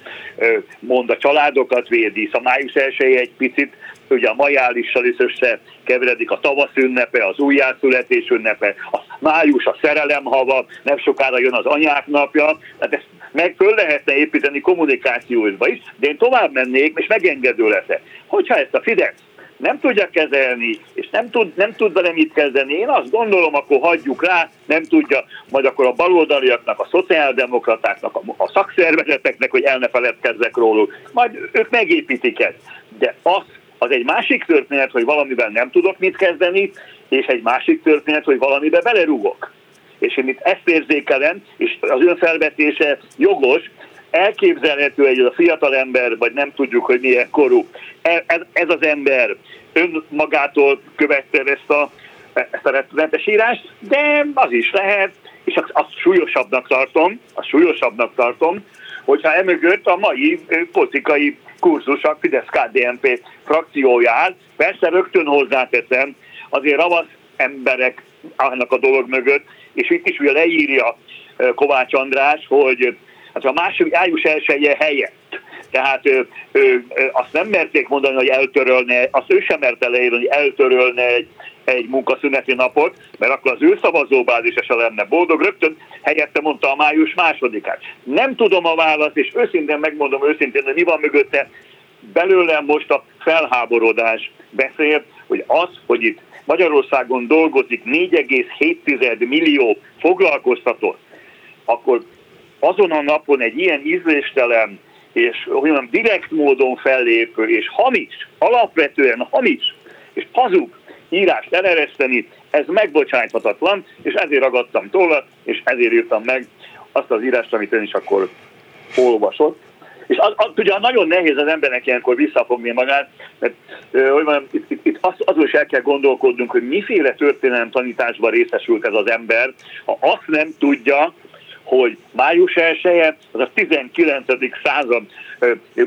mond, a családokat védi, a május 1 egy picit ugye a majálissal is összekeveredik a tavasz ünnepe, az újjászületés ünnepe, a május a szerelem hava, nem sokára jön az anyák napja, tehát ezt meg föl lehetne építeni kommunikációba is, de én tovább mennék, és megengedő leszek. Hogyha ezt a Fidesz nem tudja kezelni, és nem tud, nem tud vele mit kezdeni, én azt gondolom, akkor hagyjuk rá, nem tudja, majd akkor a baloldaliaknak, a szociáldemokratáknak, a, a szakszervezeteknek, hogy el ne feledkezzek róluk, majd ők megépítik ezt. De az, az egy másik történet, hogy valamivel nem tudok mit kezdeni, és egy másik történet, hogy valamibe belerúgok. És én itt ezt érzékelem, és az önfelvetése jogos, elképzelhető egy a fiatal ember, vagy nem tudjuk, hogy milyen korú, e, ez, az ember önmagától követte ezt a, ezt a retesírást, de az is lehet, és azt, azt súlyosabbnak tartom, azt súlyosabbnak tartom, hogyha emögött a mai politikai kurzus, a Fidesz-KDNP frakcióját, persze rögtön hozzáteszem, azért ravasz emberek állnak a dolog mögött, és itt is ugye leírja Kovács András, hogy hát a második ájus elsője helyett, tehát ő, ő, azt nem merték mondani, hogy eltörölne, azt ő sem merte leírni, hogy eltörölne egy, egy munkaszüneti napot, mert akkor az ő szavazóbázisa lenne boldog. Rögtön helyette mondta a május másodikát. Nem tudom a választ, és őszintén megmondom őszintén, hogy mi van mögötte. Belőlem most a felháborodás beszél, hogy az, hogy itt Magyarországon dolgozik 4,7 millió foglalkoztatott, akkor azon a napon egy ilyen ízléstelen és olyan direkt módon fellépő és hamis, alapvetően hamis és hazug írást elereszteni, ez megbocsájthatatlan, és ezért ragadtam tőle, és ezért írtam meg azt az írást, amit ön is akkor olvasott. És az, az, ugye nagyon nehéz az embernek ilyenkor visszafogni magát, mert hogy mondjam, itt, itt, itt az, azon is el kell gondolkodnunk, hogy miféle történelem tanításban részesült ez az ember, ha azt nem tudja, hogy május 1 az a 19. század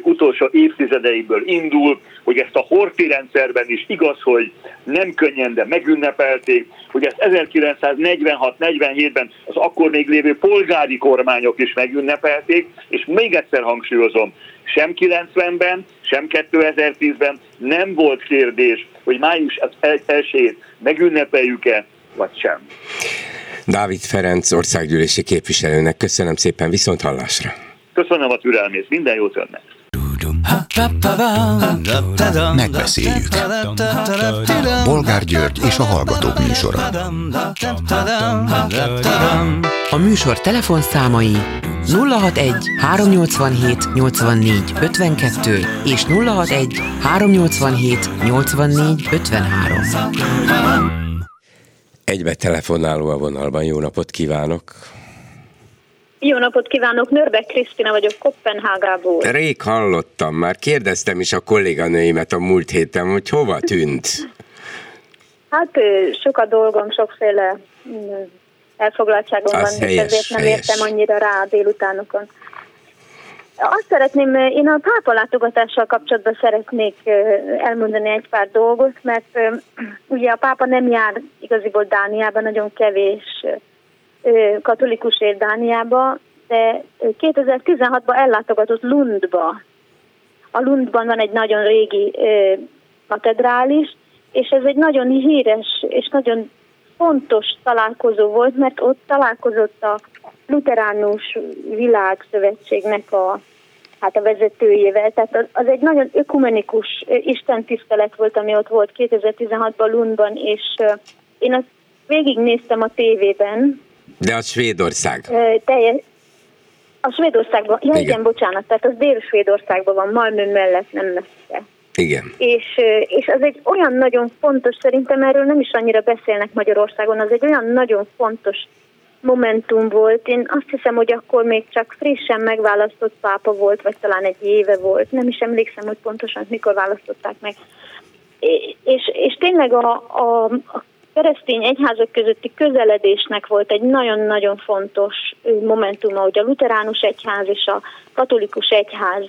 utolsó évtizedeiből indul, hogy ezt a horti rendszerben is igaz, hogy nem könnyen, de megünnepelték, hogy ezt 1946-47-ben az akkor még lévő polgári kormányok is megünnepelték, és még egyszer hangsúlyozom, sem 90-ben, sem 2010-ben nem volt kérdés, hogy május 1 megünnepeljük-e, vagy sem. Dávid Ferenc országgyűlési képviselőnek köszönöm szépen, viszont hallásra. Köszönöm a türelmét, minden jót önnek. Megbeszéljük. Bolgár György és a Hallgatók műsora. A műsor telefonszámai 061 387 84 52 és 061 387 84 53. Egybe telefonáló a vonalban, jó napot kívánok! Jó napot kívánok, Nörbek Krisztina vagyok Kopenhágából. Rég hallottam, már kérdeztem is a kolléganőimet a múlt héten, hogy hova tűnt. Hát sok a dolgom, sokféle mm, elfoglaltságom van, helyes, ezért nem helyes. értem annyira rá a délutánokon. Azt szeretném, én a pápa látogatással kapcsolatban szeretnék elmondani egy pár dolgot, mert ugye a pápa nem jár igaziból Dániában, nagyon kevés katolikus ér Dániába, de 2016-ban ellátogatott Lundba. A Lundban van egy nagyon régi katedrális, és ez egy nagyon híres és nagyon fontos találkozó volt, mert ott találkozott a Luteránus Világszövetségnek a hát a vezetőjével. Tehát az egy nagyon ökumenikus istentisztelet volt, ami ott volt 2016-ban Lundban, és én azt végignéztem a tévében. De az Svédország. Teljes, A Svédországban, ja igen. igen, bocsánat, tehát az Dél-Svédországban van, Malmö mellett nem messze. Igen. És, és az egy olyan nagyon fontos, szerintem erről nem is annyira beszélnek Magyarországon, az egy olyan nagyon fontos momentum volt. Én azt hiszem, hogy akkor még csak frissen megválasztott pápa volt, vagy talán egy éve volt. Nem is emlékszem, hogy pontosan mikor választották meg. És, és tényleg a, a, a keresztény egyházak közötti közeledésnek volt egy nagyon-nagyon fontos momentum, hogy a luteránus egyház és a katolikus egyház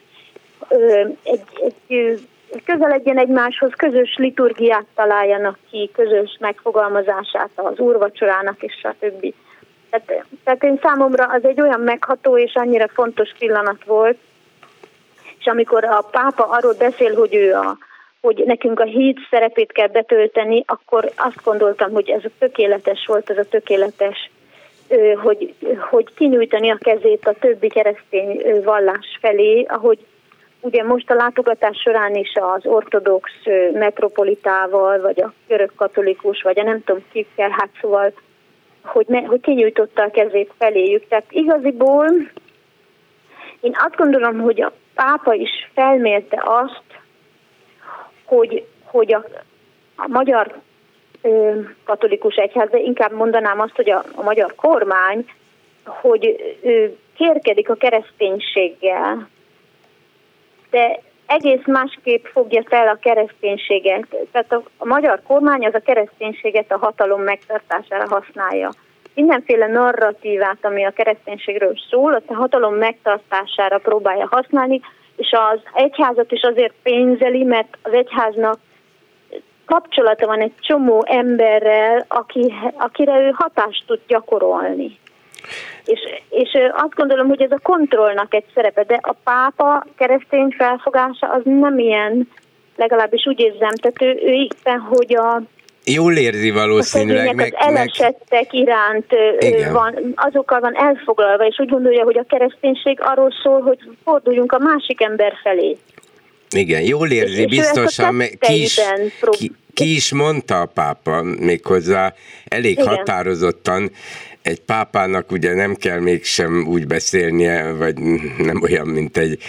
egy, egy közeledjen egymáshoz, közös liturgiát találjanak ki, közös megfogalmazását az úrvacsorának és a többi. Tehát, tehát én számomra az egy olyan megható és annyira fontos pillanat volt, és amikor a pápa arról beszél, hogy ő a, hogy nekünk a híd szerepét kell betölteni, akkor azt gondoltam, hogy ez a tökéletes volt, ez a tökéletes, hogy, hogy kinyújtani a kezét a többi keresztény vallás felé, ahogy ugye most a látogatás során is az ortodox metropolitával, vagy a görög katolikus, vagy a nem tudom kikkel, hát szóval, hogy, ne, hogy kinyújtotta a kezét feléjük. Tehát igaziból én azt gondolom, hogy a pápa is felmérte azt, hogy, hogy a, a magyar ö, katolikus egyház, de inkább mondanám azt, hogy a, a magyar kormány, hogy ö, kérkedik a kereszténységgel, de egész másképp fogja fel a kereszténységet. Tehát a, a magyar kormány az a kereszténységet a hatalom megtartására használja. Mindenféle narratívát, ami a kereszténységről szól, a hatalom megtartására próbálja használni, és az egyházat is azért pénzeli, mert az egyháznak kapcsolata van egy csomó emberrel, aki, akire ő hatást tud gyakorolni. És, és azt gondolom, hogy ez a kontrollnak egy szerepe, de a pápa keresztény felfogása az nem ilyen, legalábbis úgy érzem, tehát ő, ő éppen, hogy a Jól érzi valószínűleg. Meg, az elesettek meg... iránt Igen. van, azokkal van elfoglalva, és úgy gondolja, hogy a kereszténység arról szól, hogy forduljunk a másik ember felé. Igen, jól érzi, és biztosan. Ki is, ki, ki is mondta a pápa méghozzá elég Igen. határozottan, egy pápának ugye nem kell mégsem úgy beszélnie, vagy nem olyan, mint egy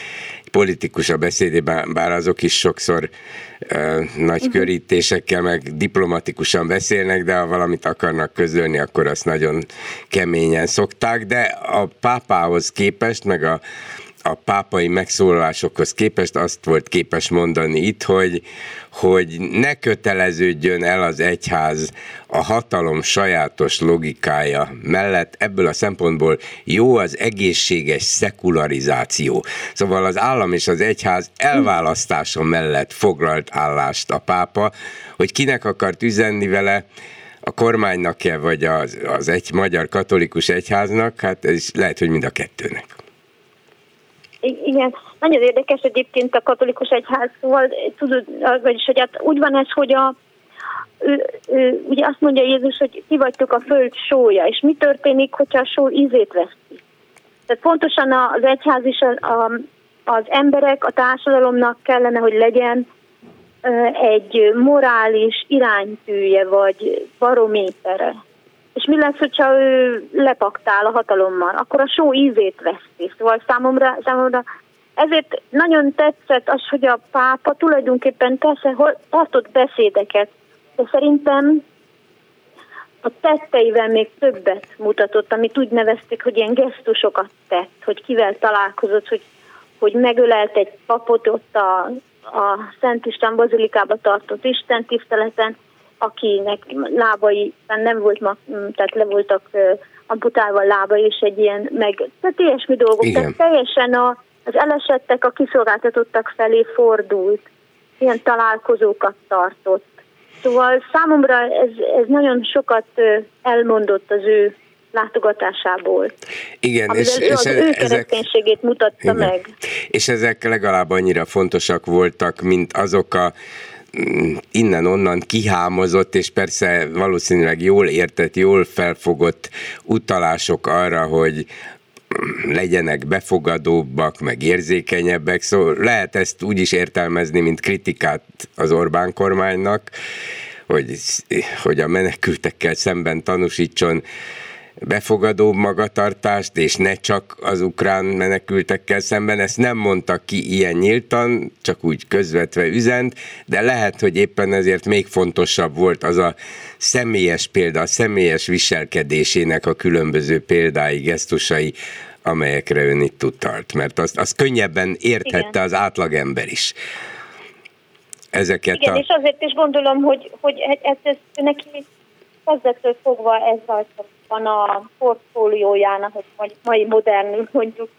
politikus a beszédében, bár azok is sokszor uh, nagy uh-huh. körítésekkel, meg diplomatikusan beszélnek, de ha valamit akarnak közölni, akkor azt nagyon keményen szokták, de a pápához képest, meg a a pápai megszólalásokhoz képest azt volt képes mondani itt, hogy, hogy ne köteleződjön el az egyház a hatalom sajátos logikája mellett. Ebből a szempontból jó az egészséges szekularizáció. Szóval az állam és az egyház elválasztása mellett foglalt állást a pápa, hogy kinek akart üzenni vele, a kormánynak-e, vagy az, az egy magyar katolikus egyháznak, hát ez lehet, hogy mind a kettőnek. Igen, nagyon érdekes egyébként a katolikus egyház, szóval tudod, vagyis hogy hát úgy van ez, hogy a, ő, ő, ugye azt mondja Jézus, hogy ti vagytok a föld sója, és mi történik, hogyha a só ízét veszi? Tehát pontosan az egyház is a, a, az emberek, a társadalomnak kellene, hogy legyen egy morális iránytűje, vagy barométere és mi lesz, hogyha ő lepaktál a hatalommal, akkor a só ízét veszti. Szóval számomra, számomra ezért nagyon tetszett az, hogy a pápa tulajdonképpen persze tartott beszédeket, de szerintem a tetteivel még többet mutatott, amit úgy nevezték, hogy ilyen gesztusokat tett, hogy kivel találkozott, hogy, hogy megölelt egy papot ott a, a Szent István bazilikába tartott Isten tiszteleten, akinek lábai nem volt, tehát le voltak amputálva lába, és egy ilyen, meg tehát ilyesmi dolgok. Igen. Tehát teljesen a, az elesettek a kiszolgáltatottak felé fordult, ilyen találkozókat tartott. Szóval számomra ez, ez nagyon sokat elmondott az ő látogatásából. Igen, és, és az ő kereszténységét mutatta igen. meg. És ezek legalább annyira fontosak voltak, mint azok a innen-onnan kihámozott, és persze valószínűleg jól értett, jól felfogott utalások arra, hogy legyenek befogadóbbak, meg érzékenyebbek, szóval lehet ezt úgy is értelmezni, mint kritikát az Orbán kormánynak, hogy, hogy a menekültekkel szemben tanúsítson befogadó magatartást, és ne csak az ukrán menekültekkel szemben. Ezt nem mondta ki ilyen nyíltan, csak úgy közvetve üzent, de lehet, hogy éppen ezért még fontosabb volt az a személyes példa, a személyes viselkedésének a különböző példái, gesztusai, amelyekre ön itt utalt, mert azt, azt könnyebben érthette Igen. az átlagember is. Ezeket Igen, a... és azért is gondolom, hogy, hogy ez, ez neki kezdettől fogva ez rajta van a portfóliójának, hogy mai modern mondjuk,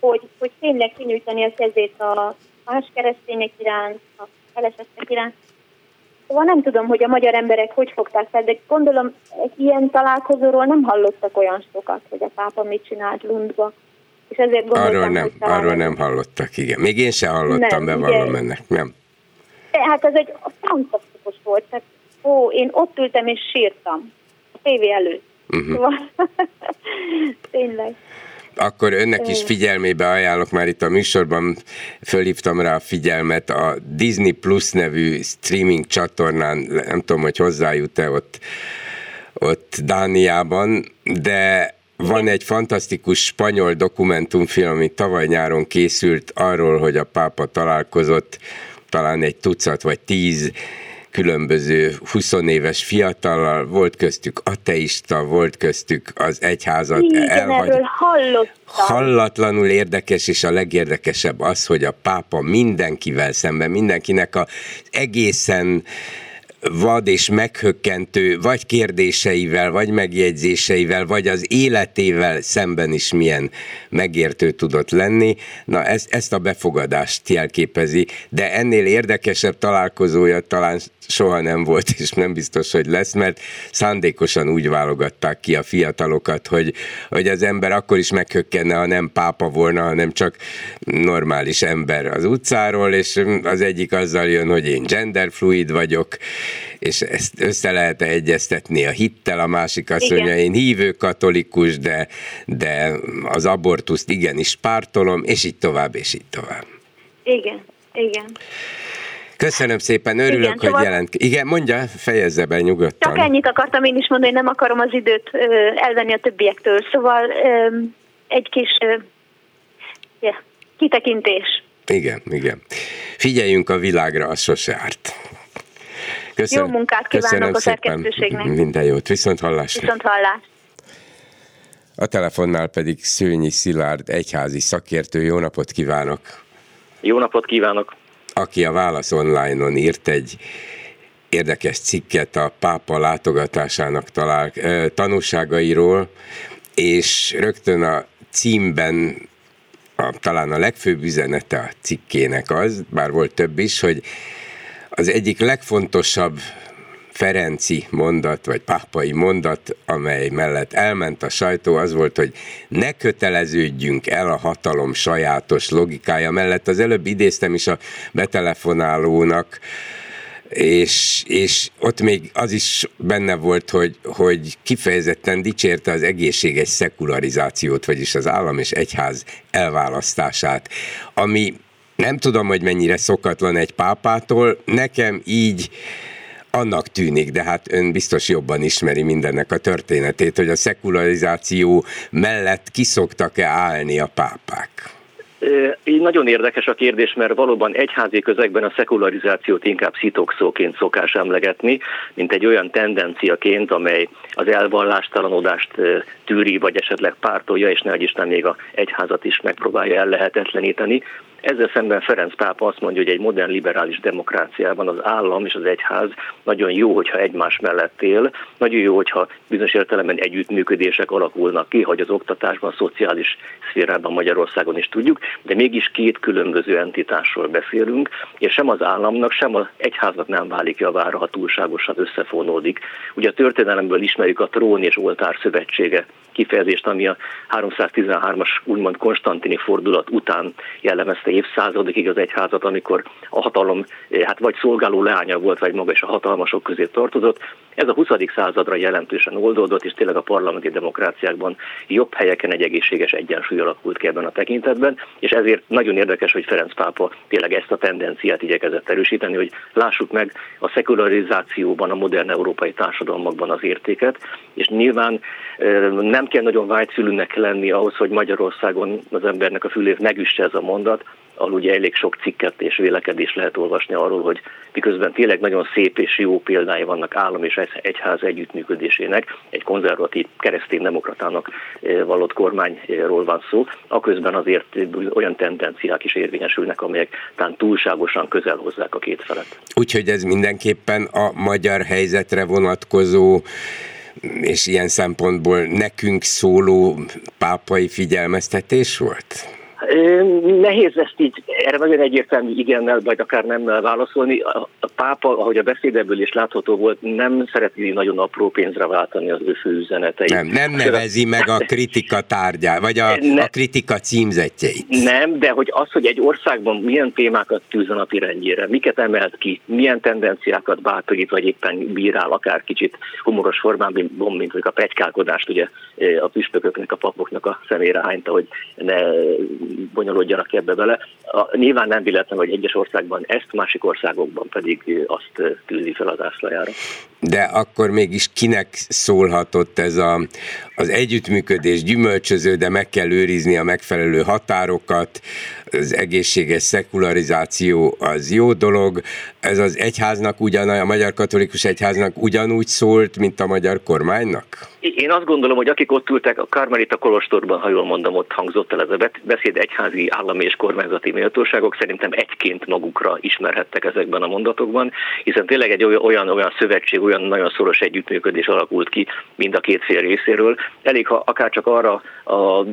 hogy, hogy tényleg kinyújtani a kezét a más keresztények iránt, a felesettek iránt. Szóval nem tudom, hogy a magyar emberek hogy fogták fel, de gondolom egy ilyen találkozóról nem hallottak olyan sokat, hogy a pápa mit csinált Lundba. És ezért gondoltam, arról nem, hogy arról nem hallottak, igen. Még én sem hallottam, nem, bevallom ennek, nem. Tehát ez egy fantasztikus volt. Tehát, ó, én ott ültem és sírtam a tévé előtt. Uh-huh. Tényleg. Akkor önnek is figyelmébe ajánlok, már itt a műsorban fölhívtam rá a figyelmet, a Disney Plus nevű streaming csatornán, nem tudom, hogy hozzájut-e ott, ott Dániában, de van egy fantasztikus spanyol dokumentumfilm, ami tavaly nyáron készült arról, hogy a pápa találkozott talán egy tucat vagy tíz különböző 20 éves fiatallal, volt köztük ateista, volt köztük az egyházat Igen, elhagy... erről hallottam. Hallatlanul érdekes, és a legérdekesebb az, hogy a pápa mindenkivel szemben, mindenkinek a egészen vad és meghökkentő, vagy kérdéseivel, vagy megjegyzéseivel, vagy az életével szemben is milyen megértő tudott lenni. Na ezt, ezt a befogadást jelképezi, de ennél érdekesebb találkozója talán soha nem volt, és nem biztos, hogy lesz, mert szándékosan úgy válogatták ki a fiatalokat, hogy, hogy az ember akkor is meghökkenne, ha nem pápa volna, hanem csak normális ember az utcáról, és az egyik azzal jön, hogy én genderfluid vagyok, és ezt össze lehet egyeztetni a hittel, a másik azt Igen. mondja, én hívő katolikus, de, de az abortuszt igenis pártolom, és így tovább, és így tovább. Igen, igen. Köszönöm szépen, örülök, Igen, hogy szóval... jelent. Igen, mondja, fejezze be nyugodtan. Csak ennyit akartam én is mondani, nem akarom az időt elvenni a többiektől. Szóval egy kis yeah, kitekintés. Igen, igen. Figyeljünk a világra, az sose árt. Köszönöm, Jó munkát kívánok köszönöm a szerkesztőségnek. Minden jót, viszont hallásra. Viszont hallás. A telefonnál pedig Szőnyi Szilárd, egyházi szakértő. Jó napot kívánok! Jó napot kívánok! aki a Válasz Online-on írt egy érdekes cikket a pápa látogatásának talál, tanúságairól, és rögtön a címben a, talán a legfőbb üzenete a cikkének az, bár volt több is, hogy az egyik legfontosabb Ferenci mondat, vagy pápai mondat, amely mellett elment a sajtó, az volt, hogy ne köteleződjünk el a hatalom sajátos logikája mellett. Az előbb idéztem is a betelefonálónak, és, és ott még az is benne volt, hogy, hogy kifejezetten dicsérte az egészséges szekularizációt, vagyis az állam és egyház elválasztását, ami nem tudom, hogy mennyire szokatlan egy pápától, nekem így annak tűnik, de hát ön biztos jobban ismeri mindennek a történetét, hogy a szekularizáció mellett kiszoktak-e állni a pápák? Így nagyon érdekes a kérdés, mert valóban egyházi közegben a szekularizációt inkább szitokszóként szokás emlegetni, mint egy olyan tendenciaként, amely az elvallástalanódást tűri, vagy esetleg pártolja, és ne Isten még a egyházat is megpróbálja ellehetetleníteni. Ezzel szemben Ferenc pápa azt mondja, hogy egy modern liberális demokráciában az állam és az egyház nagyon jó, hogyha egymás mellett él, nagyon jó, hogyha bizonyos értelemben együttműködések alakulnak ki, hogy az oktatásban, a szociális szférában Magyarországon is tudjuk, de mégis két különböző entitásról beszélünk, és sem az államnak, sem az egyháznak nem válik javára, ha túlságosan összefonódik. Ugye a történelemből ismerjük a trón és oltár szövetsége kifejezést, ami a 313-as úgymond Konstantini fordulat után jellemezte évszázadokig az egyházat, amikor a hatalom hát vagy szolgáló leánya volt, vagy maga is a hatalmasok közé tartozott. Ez a 20. századra jelentősen oldódott, és tényleg a parlamenti demokráciákban jobb helyeken egy egészséges egyensúly alakult ki ebben a tekintetben, és ezért nagyon érdekes, hogy Ferenc pápa tényleg ezt a tendenciát igyekezett erősíteni, hogy lássuk meg a szekularizációban, a modern európai társadalmakban az értéket, és nyilván nem kell nagyon vágyfülűnek lenni ahhoz, hogy Magyarországon az embernek a fülét megüsse ez a mondat, ahol ugye elég sok cikket és vélekedést lehet olvasni arról, hogy miközben tényleg nagyon szép és jó példái vannak állam és egyház együttműködésének, egy konzervatív keresztény demokratának eh, vallott kormányról van szó, aközben azért olyan tendenciák is érvényesülnek, amelyek talán túlságosan közel hozzák a két felet. Úgyhogy ez mindenképpen a magyar helyzetre vonatkozó és ilyen szempontból nekünk szóló pápai figyelmeztetés volt? Nehéz ezt így, erre nagyon egyértelmű igennel, vagy akár nemmel válaszolni. A, pápa, ahogy a beszédeből is látható volt, nem szereti nagyon apró pénzre váltani az ő főüzeneteit. Nem, nem nevezi meg a kritika tárgyát, vagy a, ne, a kritika címzetjeit. Nem, de hogy az, hogy egy országban milyen témákat tűz a napi rendjére, miket emelt ki, milyen tendenciákat bátorít, vagy éppen bírál, akár kicsit humoros formában, mint a pegykálkodást, ugye a püspököknek, a papoknak a szemére hányta, hogy ne bonyolódjanak ebbe bele. A, nyilván nem véletlen, hogy egyes országban ezt, másik országokban pedig azt tűzi fel az ászlajára. De akkor mégis kinek szólhatott ez a, az együttműködés gyümölcsöző, de meg kell őrizni a megfelelő határokat, az egészséges szekularizáció az jó dolog, ez az egyháznak ugyan, a magyar katolikus egyháznak ugyanúgy szólt, mint a magyar kormánynak? Én azt gondolom, hogy akik ott ültek a Karmelita Kolostorban, ha jól mondom, ott hangzott el ez a beszéd, egyházi, állami és kormányzati méltóságok szerintem egyként magukra ismerhettek ezekben a mondatokban, hiszen tényleg egy olyan, olyan szövetség, olyan nagyon szoros együttműködés alakult ki mind a két fél részéről. Elég, ha akár csak arra a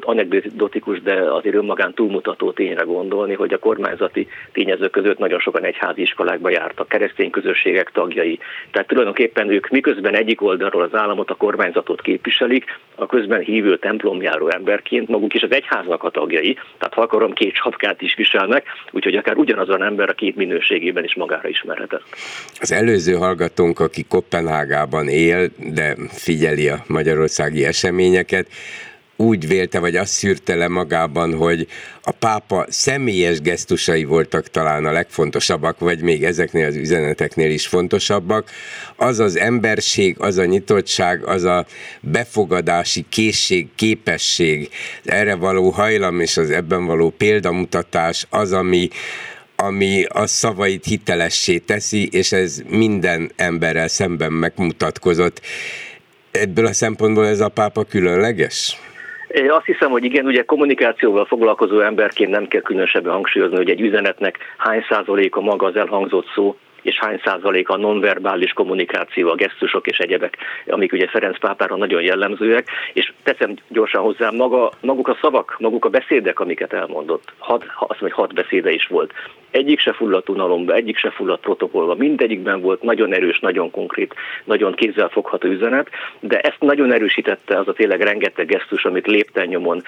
anekdotikus, de azért önmagán túlmutató tényre gondolni, hogy a kormányzati tényezők között nagyon sokan egyházi iskolákba jártak, keresztény közösségek tagjai. Tehát tulajdonképpen ők miközben egyik oldalról az államot, a kormányzatot képviselik, a közben hívő templomjáró emberként maguk is az egyháznak a tagjai, tehát ha akarom, két sapkát is viselnek, úgyhogy akár ugyanazon ember a két minőségében is magára ismerhetett. Az előző hallgatónk, aki Kopenhágában él, de figyeli a magyarországi eseményeket, úgy vélte, vagy azt szűrte le magában, hogy a pápa személyes gesztusai voltak talán a legfontosabbak, vagy még ezeknél az üzeneteknél is fontosabbak. Az az emberség, az a nyitottság, az a befogadási készség, képesség, erre való hajlam és az ebben való példamutatás az, ami, ami a szavait hitelessé teszi, és ez minden emberrel szemben megmutatkozott. Ebből a szempontból ez a pápa különleges? Én azt hiszem, hogy igen, ugye kommunikációval foglalkozó emberként nem kell különösebben hangsúlyozni, hogy egy üzenetnek hány százaléka maga az elhangzott szó, és hány százalék a nonverbális kommunikáció, a gesztusok és egyebek, amik ugye Ferenc pápára nagyon jellemzőek, és teszem gyorsan hozzá, maga, maguk a szavak, maguk a beszédek, amiket elmondott, hat, azt hogy hat beszéde is volt. Egyik se fulladt unalomba, egyik se fulladt protokollba, mindegyikben volt nagyon erős, nagyon konkrét, nagyon kézzelfogható üzenet, de ezt nagyon erősítette az a tényleg rengeteg gesztus, amit lépten nyomon,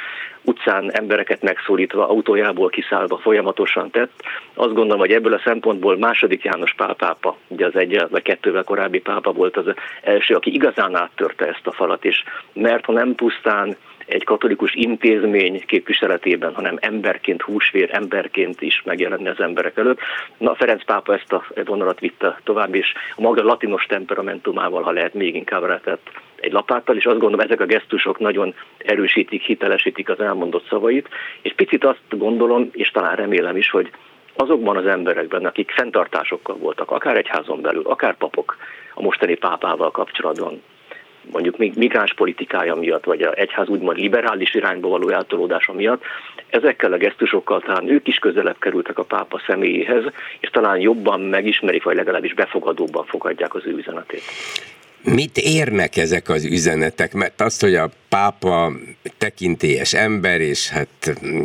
utcán embereket megszólítva, autójából kiszállva folyamatosan tett. Azt gondolom, hogy ebből a szempontból második János Pál pápa, ugye az egy vagy kettővel korábbi pápa volt az első, aki igazán áttörte ezt a falat, és mert ha nem pusztán egy katolikus intézmény képviseletében, hanem emberként, húsvér emberként is megjelenni az emberek előtt. Na, Ferenc pápa ezt a vonalat vitte tovább, és a maga latinos temperamentumával, ha lehet, még inkább retett egy lapáttal, és azt gondolom, ezek a gesztusok nagyon erősítik, hitelesítik az elmondott szavait, és picit azt gondolom, és talán remélem is, hogy azokban az emberekben, akik fenntartásokkal voltak, akár egyházon belül, akár papok a mostani pápával kapcsolatban, mondjuk migráns politikája miatt, vagy a egyház úgymond liberális irányba való eltolódása miatt, ezekkel a gesztusokkal talán ők is közelebb kerültek a pápa személyéhez, és talán jobban megismerik, vagy legalábbis befogadóbban fogadják az ő üzenetét. Mit érnek ezek az üzenetek? Mert azt, hogy a pápa tekintélyes ember, és hát mm,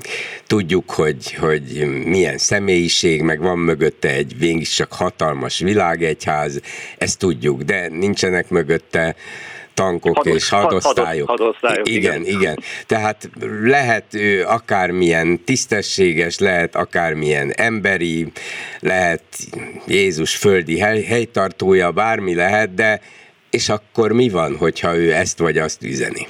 tudjuk, hogy, hogy milyen személyiség, meg van mögötte egy végig csak hatalmas világegyház, ezt tudjuk, de nincsenek mögötte tankok hados, és hadosztályok. hadosztályok igen, igen, igen. Tehát lehet ő akármilyen tisztességes, lehet akármilyen emberi, lehet Jézus földi hely, helytartója, bármi lehet, de és akkor mi van, hogyha ő ezt vagy azt üzeni?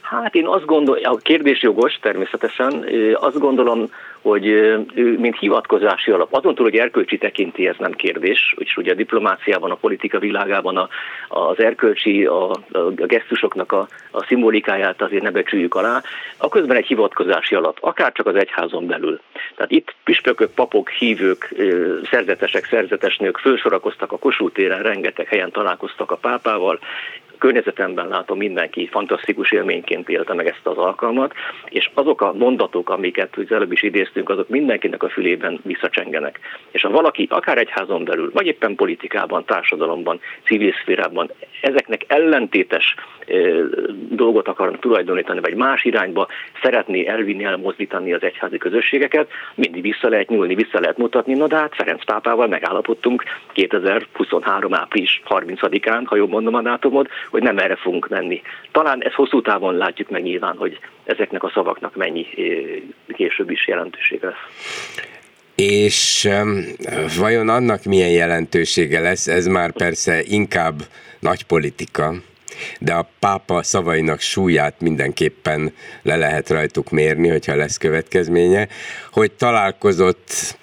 Hát én azt gondolom, a kérdés jogos természetesen, azt gondolom, hogy ő, mint hivatkozási alap, azon túl, hogy erkölcsi tekinti, ez nem kérdés, és ugye a diplomáciában, a politika világában a, az erkölcsi, a, a gesztusoknak a, a szimbolikáját azért ne becsüljük alá, a közben egy hivatkozási alap, akár csak az egyházon belül. Tehát itt püspökök, papok, hívők, szerzetesek, szerzetesnők fölsorakoztak a Kossuth téren, rengeteg helyen találkoztak a pápával, környezetemben látom, mindenki fantasztikus élményként élte meg ezt az alkalmat, és azok a mondatok, amiket az előbb is idéztünk, azok mindenkinek a fülében visszacsengenek. És ha valaki akár egyházon belül, vagy éppen politikában, társadalomban, civil szférában ezeknek ellentétes dolgot akarnak tulajdonítani, vagy más irányba szeretné elvinni, elmozdítani az egyházi közösségeket, mindig vissza lehet nyúlni, vissza lehet mutatni. Na de hát Ferenc pápával megállapodtunk 2023. április 30-án, ha jól mondom a dátumot, hogy nem erre fogunk menni. Talán ez hosszú távon látjuk meg nyilván, hogy ezeknek a szavaknak mennyi később is jelentősége lesz. És vajon annak milyen jelentősége lesz, ez már persze inkább nagy politika, de a pápa szavainak súlyát mindenképpen le lehet rajtuk mérni, hogyha lesz következménye, hogy találkozott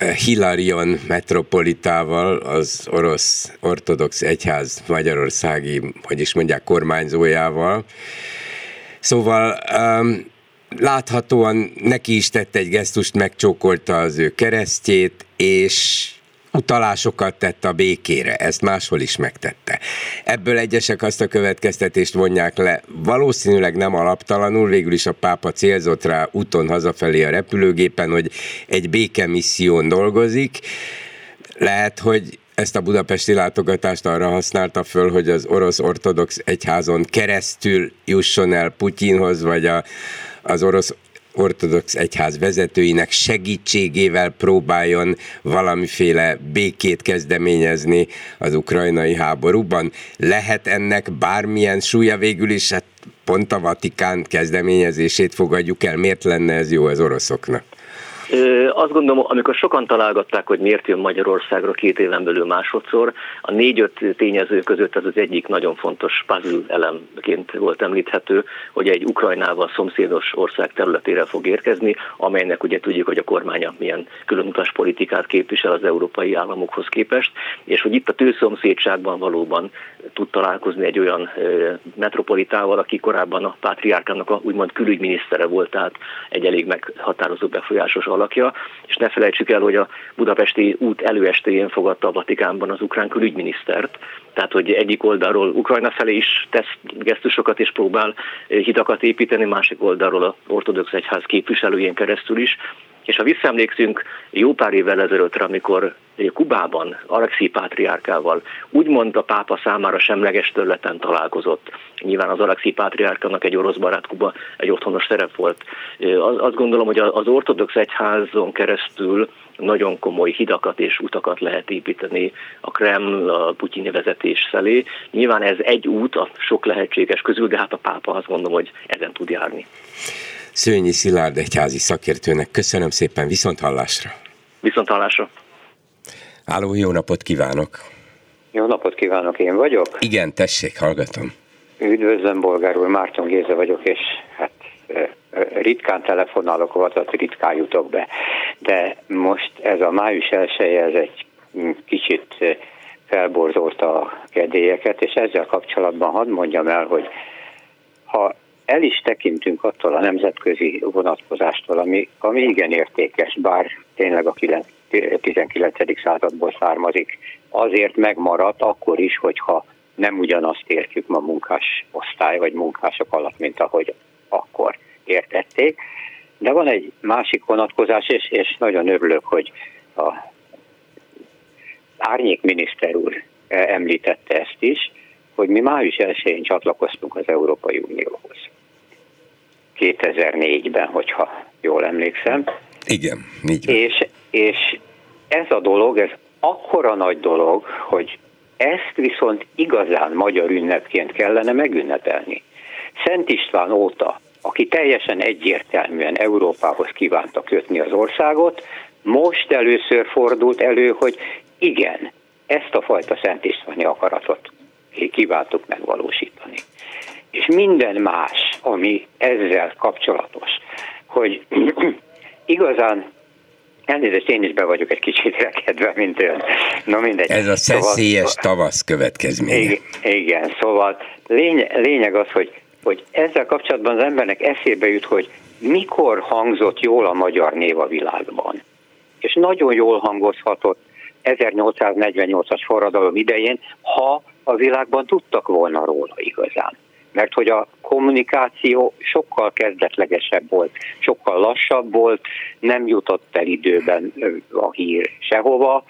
Hilarion metropolitával, az orosz ortodox egyház magyarországi, hogy is mondják, kormányzójával. Szóval um, láthatóan neki is tett egy gesztust, megcsókolta az ő keresztjét, és utalásokat tett a békére, ezt máshol is megtette. Ebből egyesek azt a következtetést vonják le, valószínűleg nem alaptalanul, végül is a pápa célzott rá úton hazafelé a repülőgépen, hogy egy békemisszión dolgozik. Lehet, hogy ezt a budapesti látogatást arra használta föl, hogy az orosz ortodox egyházon keresztül jusson el Putyinhoz, vagy a, az orosz ortodox egyház vezetőinek segítségével próbáljon valamiféle békét kezdeményezni az ukrajnai háborúban. Lehet ennek bármilyen súlya végül is, hát pont a Vatikán kezdeményezését fogadjuk el. Miért lenne ez jó az oroszoknak? Azt gondolom, amikor sokan találgatták, hogy miért jön Magyarországra két éven belül másodszor, a négy-öt tényező között ez az egyik nagyon fontos puzzle elemként volt említhető, hogy egy Ukrajnával szomszédos ország területére fog érkezni, amelynek ugye tudjuk, hogy a kormánya milyen különutas politikát képvisel az európai államokhoz képest, és hogy itt a tőszomszédságban valóban tud találkozni egy olyan metropolitával, aki korábban a pátriárkának a úgymond külügyminisztere volt, tehát egy elég meghatározó befolyásos alakja, és ne felejtsük el, hogy a budapesti út előestéjén fogadta a Vatikánban az ukrán külügyminisztert, tehát hogy egyik oldalról Ukrajna felé is tesz gesztusokat és próbál hidakat építeni, másik oldalról az ortodox egyház képviselőjén keresztül is, és ha visszaemlékszünk jó pár évvel ezelőttre, amikor Kubában Alexi pátriárkával úgymond a pápa számára semleges területen találkozott. Nyilván az Alexi pátriárkának egy orosz barát Kuba egy otthonos szerep volt. Azt gondolom, hogy az ortodox egyházon keresztül nagyon komoly hidakat és utakat lehet építeni a Kreml, a putyini vezetés felé. Nyilván ez egy út a sok lehetséges közül, de hát a pápa azt gondolom, hogy ezen tud járni. Szőnyi Szilárd egyházi szakértőnek köszönöm szépen, viszont hallásra. Viszont hallásra. Háló, jó napot kívánok! Jó napot kívánok, én vagyok? Igen, tessék, hallgatom. Üdvözlöm, Bolgár úr, Márton Géza vagyok, és hát ritkán telefonálok, vagy ritkán jutok be. De most ez a május elsője, ez egy kicsit felborzolta a kedélyeket, és ezzel kapcsolatban hadd mondjam el, hogy ha el is tekintünk attól a nemzetközi vonatkozástól, ami, ami igen értékes, bár tényleg a 19. századból származik, azért megmaradt akkor is, hogyha nem ugyanazt értjük ma munkás osztály vagy munkások alatt, mint ahogy akkor értették. De van egy másik vonatkozás, és, és nagyon örülök, hogy a árnyék miniszter úr említette ezt is, hogy mi május 1-én csatlakoztunk az Európai Unióhoz. 2004-ben, hogyha jól emlékszem. Igen, így van. És, és ez a dolog, ez akkora nagy dolog, hogy Ezt viszont igazán magyar ünnepként kellene megünnepelni. Szent István óta, aki teljesen egyértelműen Európához kívánta kötni az országot, most először fordult elő, hogy igen, ezt a fajta Szent Istváni akaratot kívántuk megvalósítani. És minden más, ami ezzel kapcsolatos, hogy igazán Elnézést, én is be vagyok egy kicsit rekedve, mint ön. No mindegy. Ez a szeszélyes szóval, tavasz következménye. Igen, igen szóval lény, lényeg az, hogy, hogy ezzel kapcsolatban az embernek eszébe jut, hogy mikor hangzott jól a magyar név a világban. És nagyon jól hangozhatott 1848-as forradalom idején, ha a világban tudtak volna róla igazán. Mert hogy a kommunikáció sokkal kezdetlegesebb volt, sokkal lassabb volt, nem jutott el időben a hír sehova,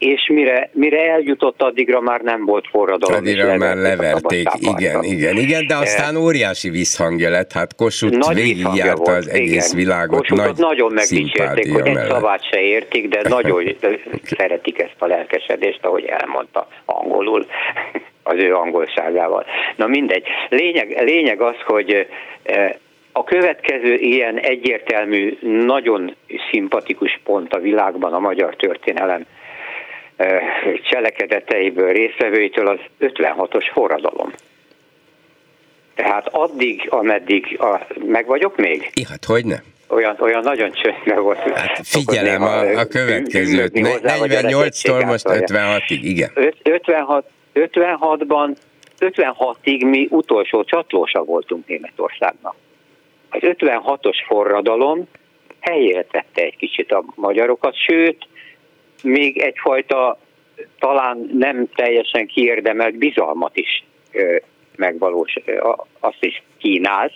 és mire, mire eljutott, addigra már nem volt forradalom. Addigra már leverték, igen, igen, igen, de aztán óriási visszhangja lett, hát Kossuth végigjárta az egész igen. világot. Kossuthot nagy nagyon megdicsérték, hogy egy szavát se értik, de nagyon szeretik ezt a lelkesedést, ahogy elmondta angolul az ő angolságával. Na mindegy. Lényeg, lényeg az, hogy a következő ilyen egyértelmű, nagyon szimpatikus pont a világban a magyar történelem cselekedeteiből, részvevőitől az 56-os forradalom. Tehát addig, ameddig, a, meg vagyok még? I, hát hogy ne? Olyan, olyan nagyon csöndben volt. Hát figyelem a, a következőt. 48-tól most 56-ig, igen. 56, 56-ban 56-ig mi utolsó csatlósa voltunk Németországnak. Az 56-os forradalom helyére tette egy kicsit a magyarokat, sőt, még egyfajta talán nem teljesen kiérdemelt bizalmat is megvalós, azt is kínált,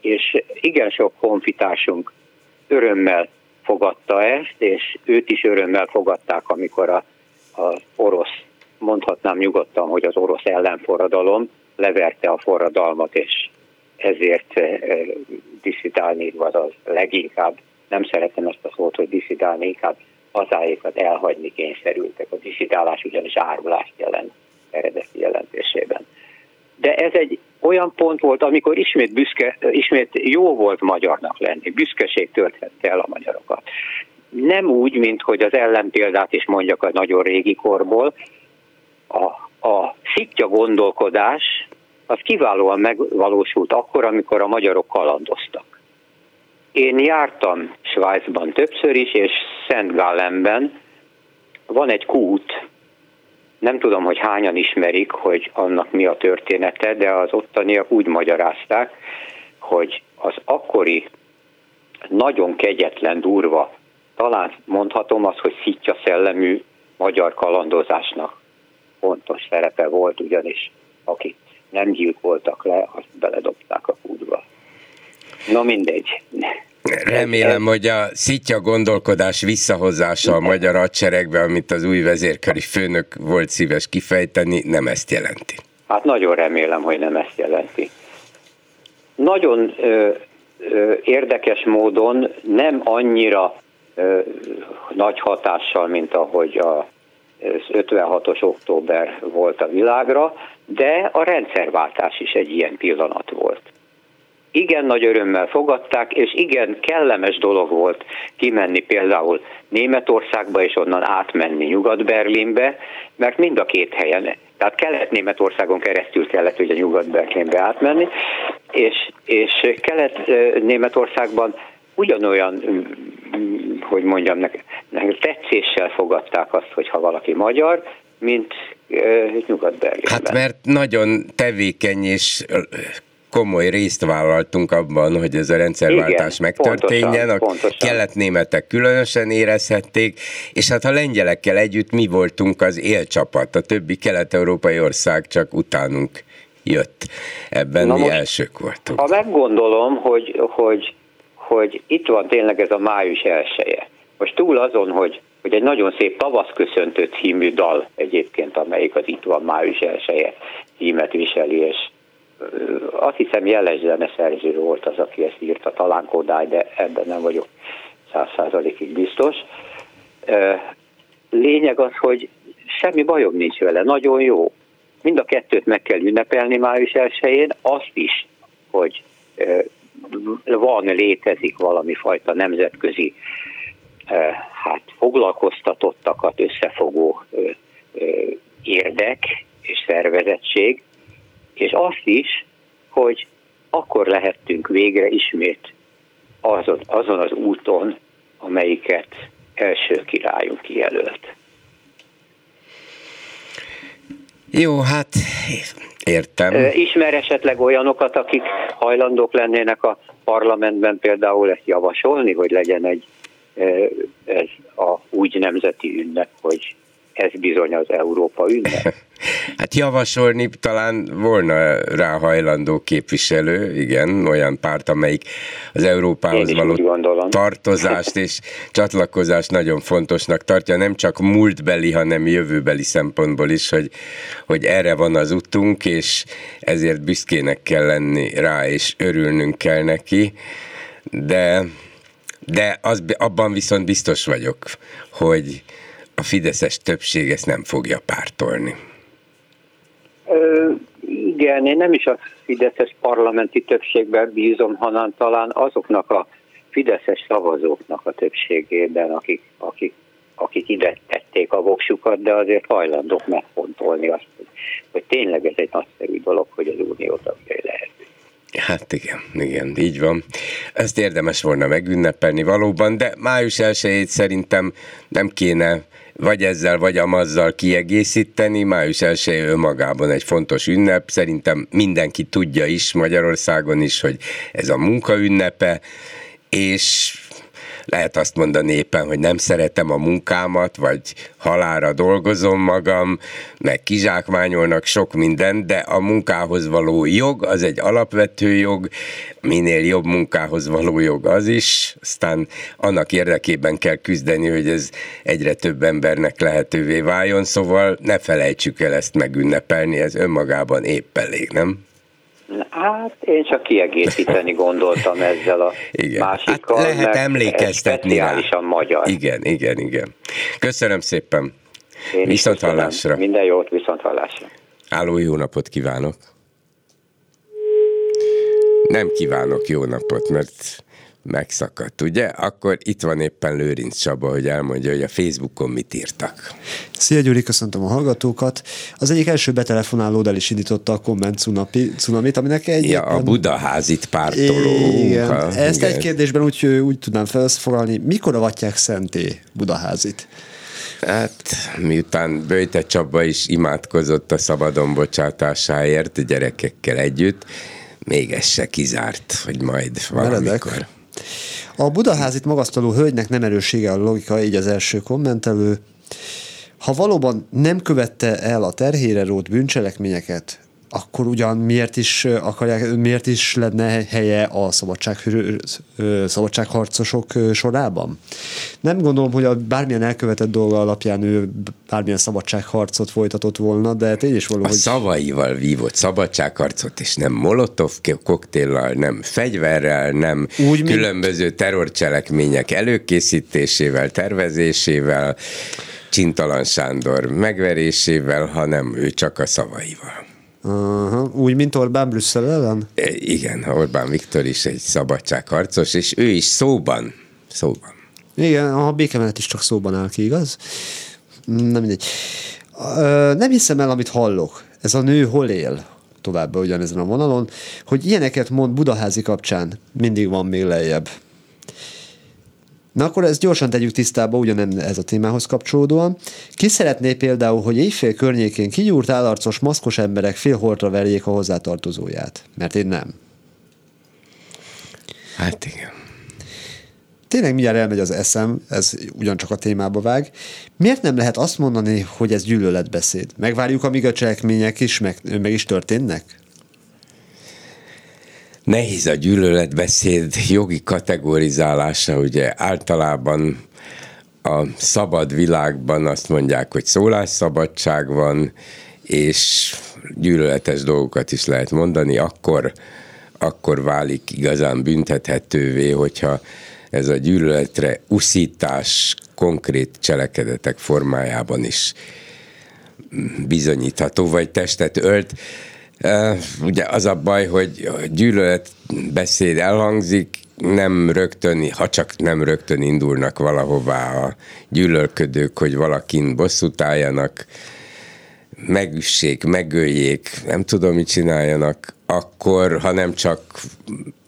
és igen sok honfitársunk örömmel fogadta ezt, és őt is örömmel fogadták, amikor a, a orosz, mondhatnám nyugodtan, hogy az orosz ellenforradalom leverte a forradalmat, és ezért diszidálni, vagy az leginkább, nem szeretem ezt a szót, hogy diszidálni, inkább hazáikat elhagyni kényszerültek. A diszidálás ugyanis árulást jelent eredeti jelentésében. De ez egy olyan pont volt, amikor ismét, büszke, ismét jó volt magyarnak lenni, büszkeség tölthette el a magyarokat. Nem úgy, mint hogy az ellenpéldát is mondjak a nagyon régi korból, a, a szitja gondolkodás az kiválóan megvalósult akkor, amikor a magyarok kalandoztak. Én jártam Svájcban többször is, és Szent Gallenben van egy kút, nem tudom, hogy hányan ismerik, hogy annak mi a története, de az ottaniak úgy magyarázták, hogy az akkori nagyon kegyetlen, durva, talán mondhatom azt, hogy szitja szellemű magyar kalandozásnak fontos szerepe volt, ugyanis akik nem gyilkoltak le, azt beledobták a kútba. No mindegy. Remélem, hogy a szitja gondolkodás visszahozása a magyar hadseregbe, amit az új vezérkari főnök volt szíves kifejteni, nem ezt jelenti. Hát nagyon remélem, hogy nem ezt jelenti. Nagyon ö, ö, érdekes módon nem annyira ö, nagy hatással, mint ahogy a, 56-os október volt a világra, de a rendszerváltás is egy ilyen pillanat volt. Igen nagy örömmel fogadták, és igen kellemes dolog volt kimenni például Németországba, és onnan átmenni Nyugat-Berlinbe, mert mind a két helyen, tehát Kelet-Németországon keresztül kellett ugye Nyugat-Berlinbe átmenni, és, és Kelet-Németországban ugyanolyan, hogy mondjam, nekik tetszéssel fogadták azt, hogy ha valaki magyar, mint Nyugat-Berlinben. Hát mert nagyon tevékeny és komoly részt vállaltunk abban, hogy ez a rendszerváltás Igen, megtörténjen. Pontosan, a pontosan. kelet-németek különösen érezhették, és hát a lengyelekkel együtt mi voltunk az élcsapat, a többi kelet-európai ország csak utánunk jött. Ebben Na mi most, elsők voltunk. Ha meggondolom, hogy, hogy, hogy itt van tényleg ez a május elsője, most túl azon, hogy hogy egy nagyon szép tavaszköszöntő című dal egyébként, amelyik az itt van május elsője címet viseli, és azt hiszem jeles zeneszerző volt az, aki ezt írta, talán Kodály, de ebben nem vagyok száz százalékig biztos. Lényeg az, hogy semmi bajom nincs vele, nagyon jó. Mind a kettőt meg kell ünnepelni május 1 azt is, hogy van, létezik valami fajta nemzetközi hát foglalkoztatottakat összefogó érdek és szervezettség, és azt is, hogy akkor lehettünk végre ismét azon, az úton, amelyiket első királyunk kijelölt. Jó, hát értem. Ismer esetleg olyanokat, akik hajlandók lennének a parlamentben például ezt javasolni, hogy legyen egy ez a úgy nemzeti ünnep, hogy ez bizony az Európa ünnep. Hát javasolni talán volna rá hajlandó képviselő, igen, olyan párt, amelyik az Európához való tartozást és csatlakozást nagyon fontosnak tartja, nem csak múltbeli, hanem jövőbeli szempontból is, hogy, hogy erre van az utunk, és ezért büszkének kell lenni rá, és örülnünk kell neki, de, de az, abban viszont biztos vagyok, hogy a fideszes többség ezt nem fogja pártolni. Ö, igen, én nem is a fideszes parlamenti többségben bízom, hanem talán azoknak a fideszes szavazóknak a többségében, akik, akik, akik ide tették a voksukat, de azért hajlandók megfontolni azt, hogy, hogy tényleg ez egy nagyszerű dolog, hogy az unió tagjai lehet. Hát igen, igen, így van. Ezt érdemes volna megünnepelni valóban, de május 1 szerintem nem kéne vagy ezzel, vagy amazzal kiegészíteni. Május 1 önmagában egy fontos ünnep. Szerintem mindenki tudja is Magyarországon is, hogy ez a munkaünnepe, és lehet azt mondani éppen, hogy nem szeretem a munkámat, vagy halára dolgozom magam, meg kizsákmányolnak sok minden, de a munkához való jog az egy alapvető jog, minél jobb munkához való jog az is, aztán annak érdekében kell küzdeni, hogy ez egyre több embernek lehetővé váljon, szóval ne felejtsük el ezt megünnepelni, ez önmagában épp elég, nem? Hát én csak kiegészíteni gondoltam ezzel a igen. másikkal. Hát lehet emlékeztetni rá. magyar. Igen, igen, igen. Köszönöm szépen. Én viszont hallásra. Minden jót, viszont hallásra. Álló, jó napot kívánok. Nem kívánok jó napot, mert megszakadt, ugye? Akkor itt van éppen Lőrinc Csaba, hogy elmondja, hogy a Facebookon mit írtak. Szia Gyuri, köszöntöm a hallgatókat. Az egyik első betelefonálód el is indította a komment cunamit, aminek egy... Ja, a Budaházit pártoló. Igen, ha, ezt igen. egy kérdésben úgy, úgy tudnám felszfogalni, mikor avatják szenté Budaházit? Hát, miután Böjte Csaba is imádkozott a szabadon bocsátásáért gyerekekkel együtt, még ez se kizárt, hogy majd valamikor. Meredek. A Budaházit magasztaló hölgynek nem erőssége a logika, így az első kommentelő. Ha valóban nem követte el a terhére rót bűncselekményeket, akkor ugyan miért is akarják, miért is lenne helye a szabadság, szabadságharcosok sorában? Nem gondolom, hogy a bármilyen elkövetett dolga alapján ő bármilyen szabadságharcot folytatott volna, de tény is való, a hogy... szavaival vívott szabadságharcot, és nem molotov koktéllal, nem fegyverrel, nem Úgy, különböző mint... terrorcselekmények előkészítésével, tervezésével, Csintalan Sándor megverésével, hanem ő csak a szavaival. Uh-huh. Úgy, mint Orbán Brüsszel ellen? E, igen, Orbán Viktor is egy szabadságharcos, és ő is szóban, szóban. Igen, a békemenet is csak szóban áll ki, igaz? Nem mindegy. Nem hiszem el, amit hallok. Ez a nő hol él? Továbbá ugyanezen a vonalon, hogy ilyeneket mond Budaházi kapcsán, mindig van még lejjebb. Na akkor ezt gyorsan tegyük tisztába, ugyanem ez a témához kapcsolódóan. Ki szeretné például, hogy éjfél környékén kigyúrt állarcos, maszkos emberek félholtra verjék a hozzátartozóját? Mert én nem. Hát igen. Tényleg mindjárt elmegy az eszem, ez ugyancsak a témába vág. Miért nem lehet azt mondani, hogy ez gyűlöletbeszéd? Megvárjuk, amíg a cselekmények is meg, meg is történnek? Nehéz a gyűlöletbeszéd jogi kategorizálása, ugye általában a szabad világban azt mondják, hogy szólásszabadság van, és gyűlöletes dolgokat is lehet mondani, akkor, akkor válik igazán büntethetővé, hogyha ez a gyűlöletre uszítás konkrét cselekedetek formájában is bizonyítható, vagy testet ölt. Ugye az a baj, hogy a gyűlöletbeszéd elhangzik, nem rögtön, ha csak nem rögtön indulnak valahová a gyűlölködők, hogy valakin bosszút álljanak, megüssék, megöljék, nem tudom, mit csináljanak, akkor, ha nem csak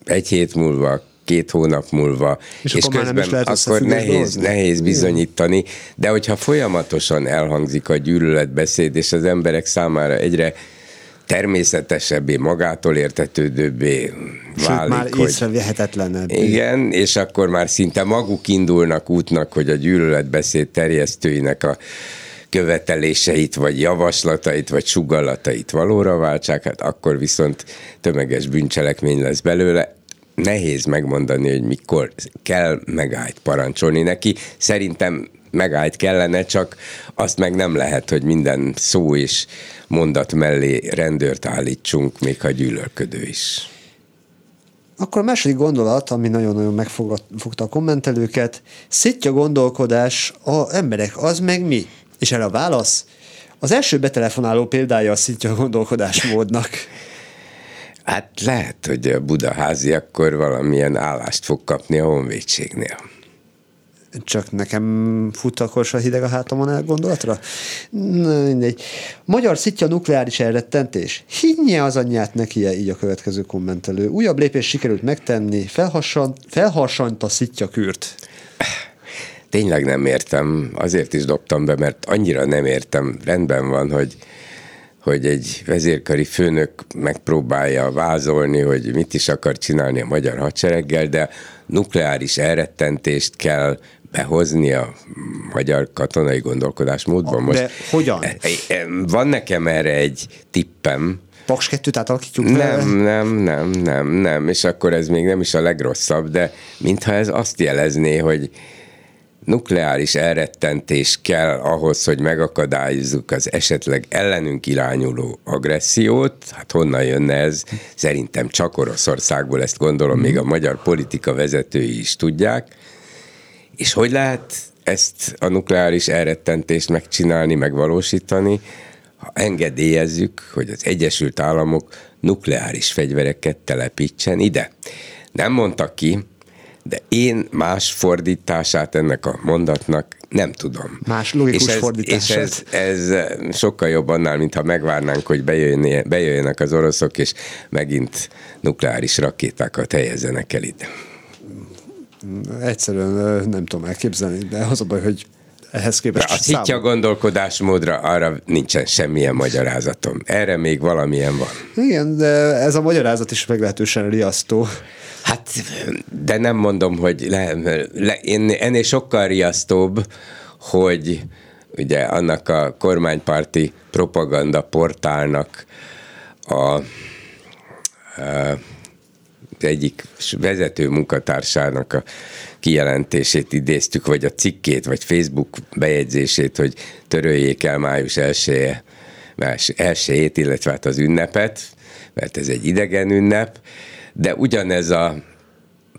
egy hét múlva, két hónap múlva, és, és akkor közben lehet akkor nehéz, nehéz bizonyítani, de hogyha folyamatosan elhangzik a gyűlöletbeszéd, és az emberek számára egyre természetesebbé, magától értetődőbbé válik. Sőt, már hogy, észrevehetetlenebb. Igen, és akkor már szinte maguk indulnak útnak, hogy a gyűlöletbeszéd terjesztőinek a követeléseit, vagy javaslatait, vagy sugallatait valóra váltsák, hát akkor viszont tömeges bűncselekmény lesz belőle. Nehéz megmondani, hogy mikor kell megállt parancsolni neki. Szerintem megállt kellene, csak azt meg nem lehet, hogy minden szó és mondat mellé rendőrt állítsunk, még ha gyűlölködő is. Akkor a második gondolat, ami nagyon-nagyon megfogta a kommentelőket, szitja gondolkodás, a emberek, az meg mi? És erre a válasz, az első betelefonáló példája a szitja gondolkodásmódnak. Hát lehet, hogy a budaházi akkor valamilyen állást fog kapni a honvédségnél csak nekem fut akkor a hideg a hátamon el gondolatra? Na, mindegy. Magyar szitja nukleáris elrettentés. Hinnye az anyját neki így a következő kommentelő. Újabb lépés sikerült megtenni, felharsant, felharsant a szitja kürt. Tényleg nem értem, azért is dobtam be, mert annyira nem értem. Rendben van, hogy hogy egy vezérkari főnök megpróbálja vázolni, hogy mit is akar csinálni a magyar hadsereggel, de nukleáris elrettentést kell behozni a magyar katonai gondolkodásmódban. Most De hogyan? E, e, van nekem erre egy tippem, Paks 2-t átalakítjuk Nem, nem, nem, nem, nem, és akkor ez még nem is a legrosszabb, de mintha ez azt jelezné, hogy nukleáris elrettentés kell ahhoz, hogy megakadályozzuk az esetleg ellenünk irányuló agressziót. Hát honnan jönne ez? Szerintem csak Oroszországból, ezt gondolom, még a magyar politika vezetői is tudják. És hogy lehet ezt a nukleáris elrettentést megcsinálni, megvalósítani, ha engedélyezzük, hogy az Egyesült Államok nukleáris fegyvereket telepítsen ide. Nem mondtak ki, de én más fordítását ennek a mondatnak nem tudom. Más logikus és ez, fordítás. És ez, ez sokkal jobb annál, mintha megvárnánk, hogy bejöjjenek az oroszok, és megint nukleáris rakétákat helyezzenek el ide egyszerűen nem tudom elképzelni, de az a baj, hogy ehhez képest... A hitja a gondolkodásmódra, arra nincsen semmilyen magyarázatom. Erre még valamilyen van. Igen, de ez a magyarázat is meglehetősen riasztó. Hát, de nem mondom, hogy le, le, én, ennél sokkal riasztóbb, hogy ugye annak a kormánypárti propaganda portálnak a, a egyik vezető munkatársának a kijelentését idéztük, vagy a cikkét, vagy Facebook bejegyzését, hogy töröljék el május 1 elsőjét, illetve hát az ünnepet, mert ez egy idegen ünnep, de ugyanez a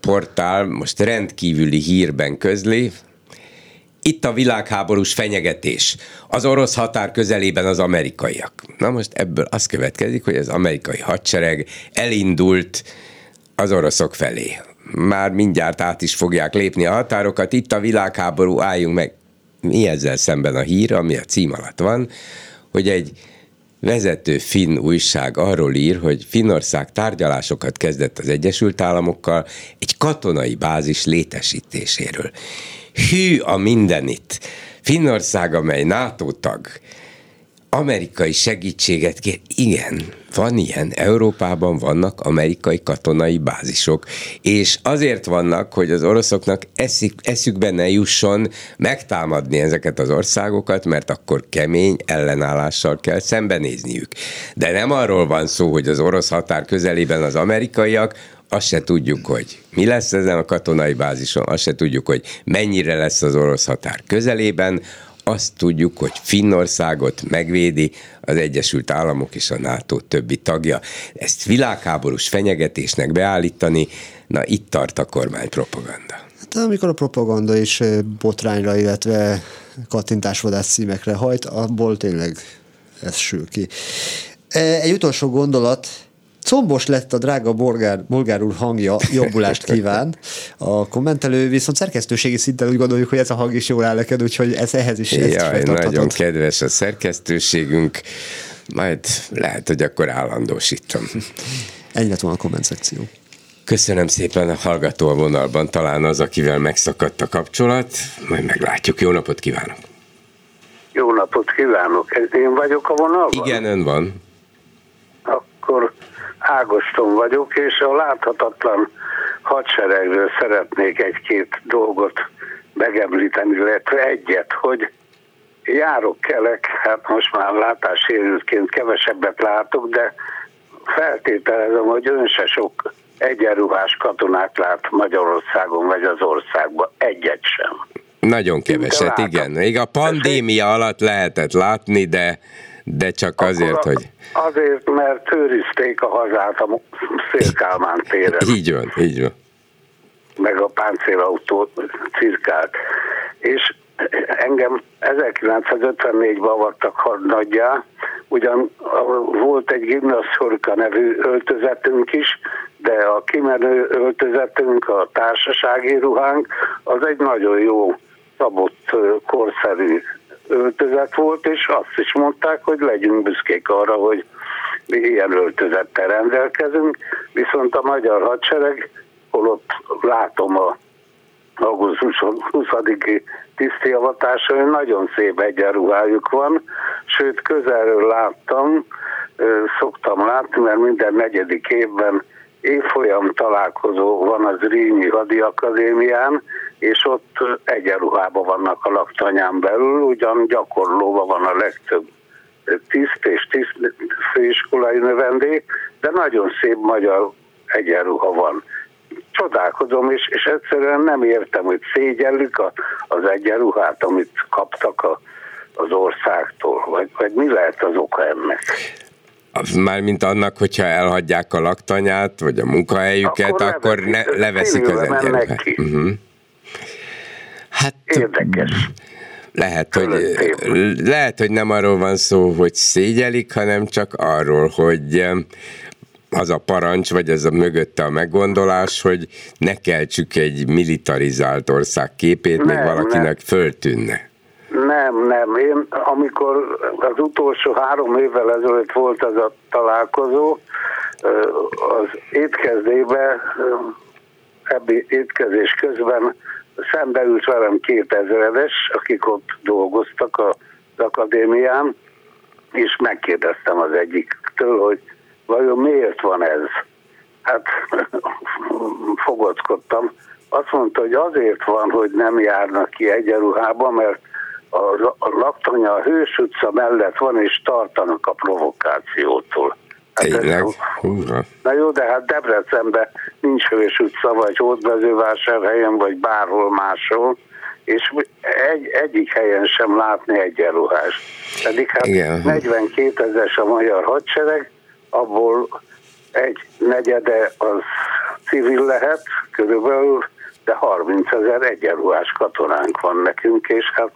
portál most rendkívüli hírben közli, itt a világháborús fenyegetés. Az orosz határ közelében az amerikaiak. Na most ebből az következik, hogy az amerikai hadsereg elindult az oroszok felé. Már mindjárt át is fogják lépni a határokat. Itt a világháború, álljunk meg. Mi ezzel szemben a hír, ami a cím alatt van, hogy egy vezető finn újság arról ír, hogy Finnország tárgyalásokat kezdett az Egyesült Államokkal egy katonai bázis létesítéséről. Hű a mindenit! Finnország, amely NATO tag, amerikai segítséget kér. Igen, van ilyen. Európában vannak amerikai katonai bázisok, és azért vannak, hogy az oroszoknak eszik, eszükbe ne jusson megtámadni ezeket az országokat, mert akkor kemény ellenállással kell szembenézniük. De nem arról van szó, hogy az orosz határ közelében az amerikaiak azt se tudjuk, hogy mi lesz ezen a katonai bázison, azt se tudjuk, hogy mennyire lesz az orosz határ közelében, azt tudjuk, hogy Finnországot megvédi az Egyesült Államok és a NATO többi tagja. Ezt világháborús fenyegetésnek beállítani, na itt tart a kormánypropaganda. Hát amikor a propaganda is botrányra, illetve kattintásvadász címekre hajt, abból tényleg ez sül ki. Egy utolsó gondolat, Combos lett a drága bolgár, bolgár úr hangja, jobbulást kíván. A kommentelő viszont szerkesztőségi szinten úgy gondoljuk, hogy ez a hang is jól áll neked, úgyhogy ez ehhez is Jaj, nagyon kedves a szerkesztőségünk, majd lehet, hogy akkor állandósítom. Ennyi lett volna a komment szekció. Köszönöm szépen a hallgató a vonalban, talán az, akivel megszakadt a kapcsolat, majd meglátjuk. Jó napot kívánok! Jó napot kívánok! Ez én vagyok a vonalban? Igen, ön van. Akkor Ágoston vagyok, és a láthatatlan hadseregről szeretnék egy-két dolgot megemlíteni, illetve egyet, hogy járok kelek, hát most már látássérültként kevesebbet látok, de feltételezem, hogy ön se sok egyenruhás katonát lát Magyarországon vagy az országban. Egyet sem. Nagyon keveset, igen. Még a pandémia alatt lehetett látni, de de csak azért, Akkor hogy... Azért, mert őrizték a hazát a Szélkálmán téren. így van, így van. Meg a páncélautó cirkált. És engem 1954-ben avattak hadnaggyá, ugyan volt egy gimnaszorka nevű öltözetünk is, de a kimenő öltözetünk, a társasági ruhánk, az egy nagyon jó szabott korszerű öltözet volt, és azt is mondták, hogy legyünk büszkék arra, hogy mi ilyen öltözettel rendelkezünk, viszont a magyar hadsereg, holott látom a augusztus 20 tisztiavatása, hogy nagyon szép egyenruhájuk van, sőt közelről láttam, szoktam látni, mert minden negyedik évben évfolyam találkozó van az Rínyi Hadiakadémián, és ott egyenruhában vannak a laktanyán belül, ugyan gyakorlóban van a legtöbb tiszt és tiszt főiskolai növendék, de nagyon szép magyar egyenruha van. Csodálkozom, és, és egyszerűen nem értem, hogy szégyellük a, az egyenruhát, amit kaptak a, az országtól, vagy, vagy mi lehet az oka ennek? Mármint annak, hogyha elhagyják a laktanyát, vagy a munkahelyüket, akkor, akkor ne, leveszik az egyenruhát. Uh-huh. Hát, Érdekes. Lehet hogy, lehet, hogy nem arról van szó, hogy szégyelik, hanem csak arról, hogy az a parancs, vagy ez a mögötte a meggondolás, hogy ne keltsük egy militarizált ország képét, nem, még valakinek nem. föltűnne. Nem, nem. Én amikor az utolsó három évvel ezelőtt volt ez a találkozó, az étkezdébe, ebbi étkezés közben szembe velem két ezeredes, akik ott dolgoztak az akadémián, és megkérdeztem az egyiktől, hogy vajon miért van ez? Hát fogockodtam. Azt mondta, hogy azért van, hogy nem járnak ki egyenruhába, mert a, a laktanya a Hős utca mellett van, és tartanak a provokációtól. Tényleg? Na jó, de hát Debrecenben nincs Hős utca, vagy Hódmezővásárhelyen, vagy bárhol máshol, és egy, egyik helyen sem látni egyenruhást. Pedig hát Igen. 42 ezer a magyar hadsereg, abból egy negyede az civil lehet körülbelül, de 30 ezer egyenruhás katonánk van nekünk, és hát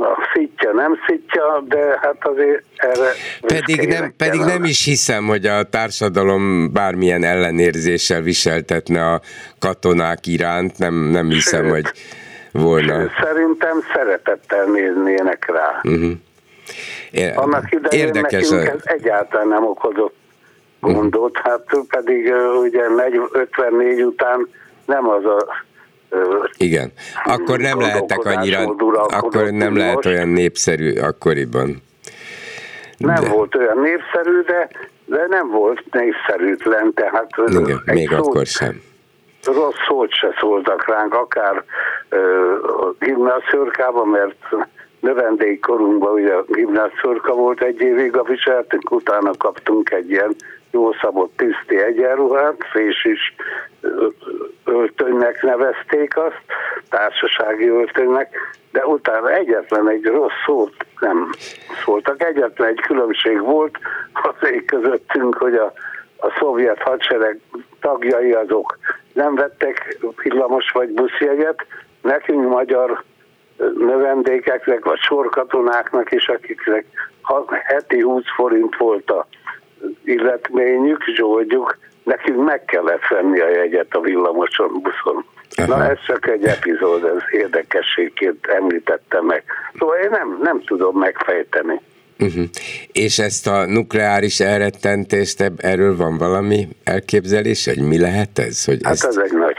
a szitja nem szitja, de hát azért erre... Pedig nem, pedig nem is hiszem, hogy a társadalom bármilyen ellenérzéssel viseltetne a katonák iránt, nem, nem hiszem, Sőt, hogy volna. Szerintem szeretettel néznének rá. Uh-huh. É, Annak idején Érdekes nekünk a... ez egyáltalán nem okozott gondot, uh-huh. hát pedig ugye 54 után nem az a igen. Akkor nem lehettek annyira, akkor nem lehet olyan népszerű akkoriban. De. Nem volt olyan népszerű, de, de nem volt népszerűtlen, tehát Igen, még szót, akkor sem. Rossz szót se szóltak ránk, akár uh, a gimnászörkában, mert növendékkorunkban ugye a gimnászörka volt egy évig a viseltünk, utána kaptunk egy ilyen jó szabott tiszti egyenruhát, fés is öltönynek nevezték azt, társasági öltönynek, de utána egyetlen egy rossz szót nem szóltak. Egyetlen egy különbség volt azért közöttünk, hogy a, a szovjet hadsereg tagjai azok nem vettek villamos vagy buszjegyet, nekünk magyar növendékeknek, vagy sorkatonáknak is, akiknek heti 20 forint volt a illetményük, zsoldjuk, nekünk meg kellett venni a jegyet a villamoson, buszon. Aha. Na ez csak egy epizód, ez érdekességként említettem meg. Szóval én nem, nem tudom megfejteni. Uh-huh. És ezt a nukleáris elrettentést, erről van valami elképzelés, hogy mi lehet ez? Hogy hát ezt... ez egy nagy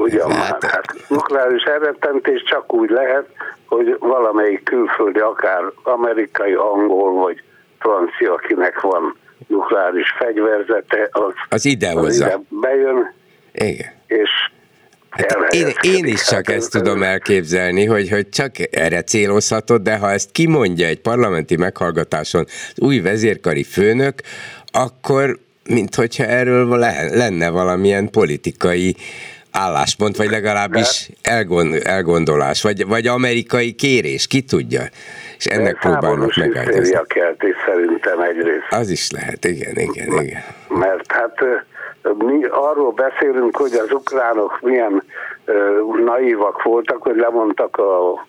ugyan hát, már, hát nukleáris elrettentés csak úgy lehet, hogy valamelyik külföldi, akár amerikai, angol vagy francia, akinek van nukleáris fegyverzete, az, az ide hozza. Az ide bejön, Igen. és Hát én, én is csak hát, ezt tudom elképzelni, hogy, hogy csak erre célozhatod, de ha ezt kimondja egy parlamenti meghallgatáson az új vezérkari főnök, akkor mint hogyha erről lenne valamilyen politikai álláspont, vagy legalábbis elgond, elgondolás, vagy, vagy amerikai kérés, ki tudja. És ennek próbálnak megállítani. szerintem egyrészt. Az is lehet, igen, igen, igen. Mert hát mi arról beszélünk, hogy az ukránok milyen naívak voltak, hogy lemondtak a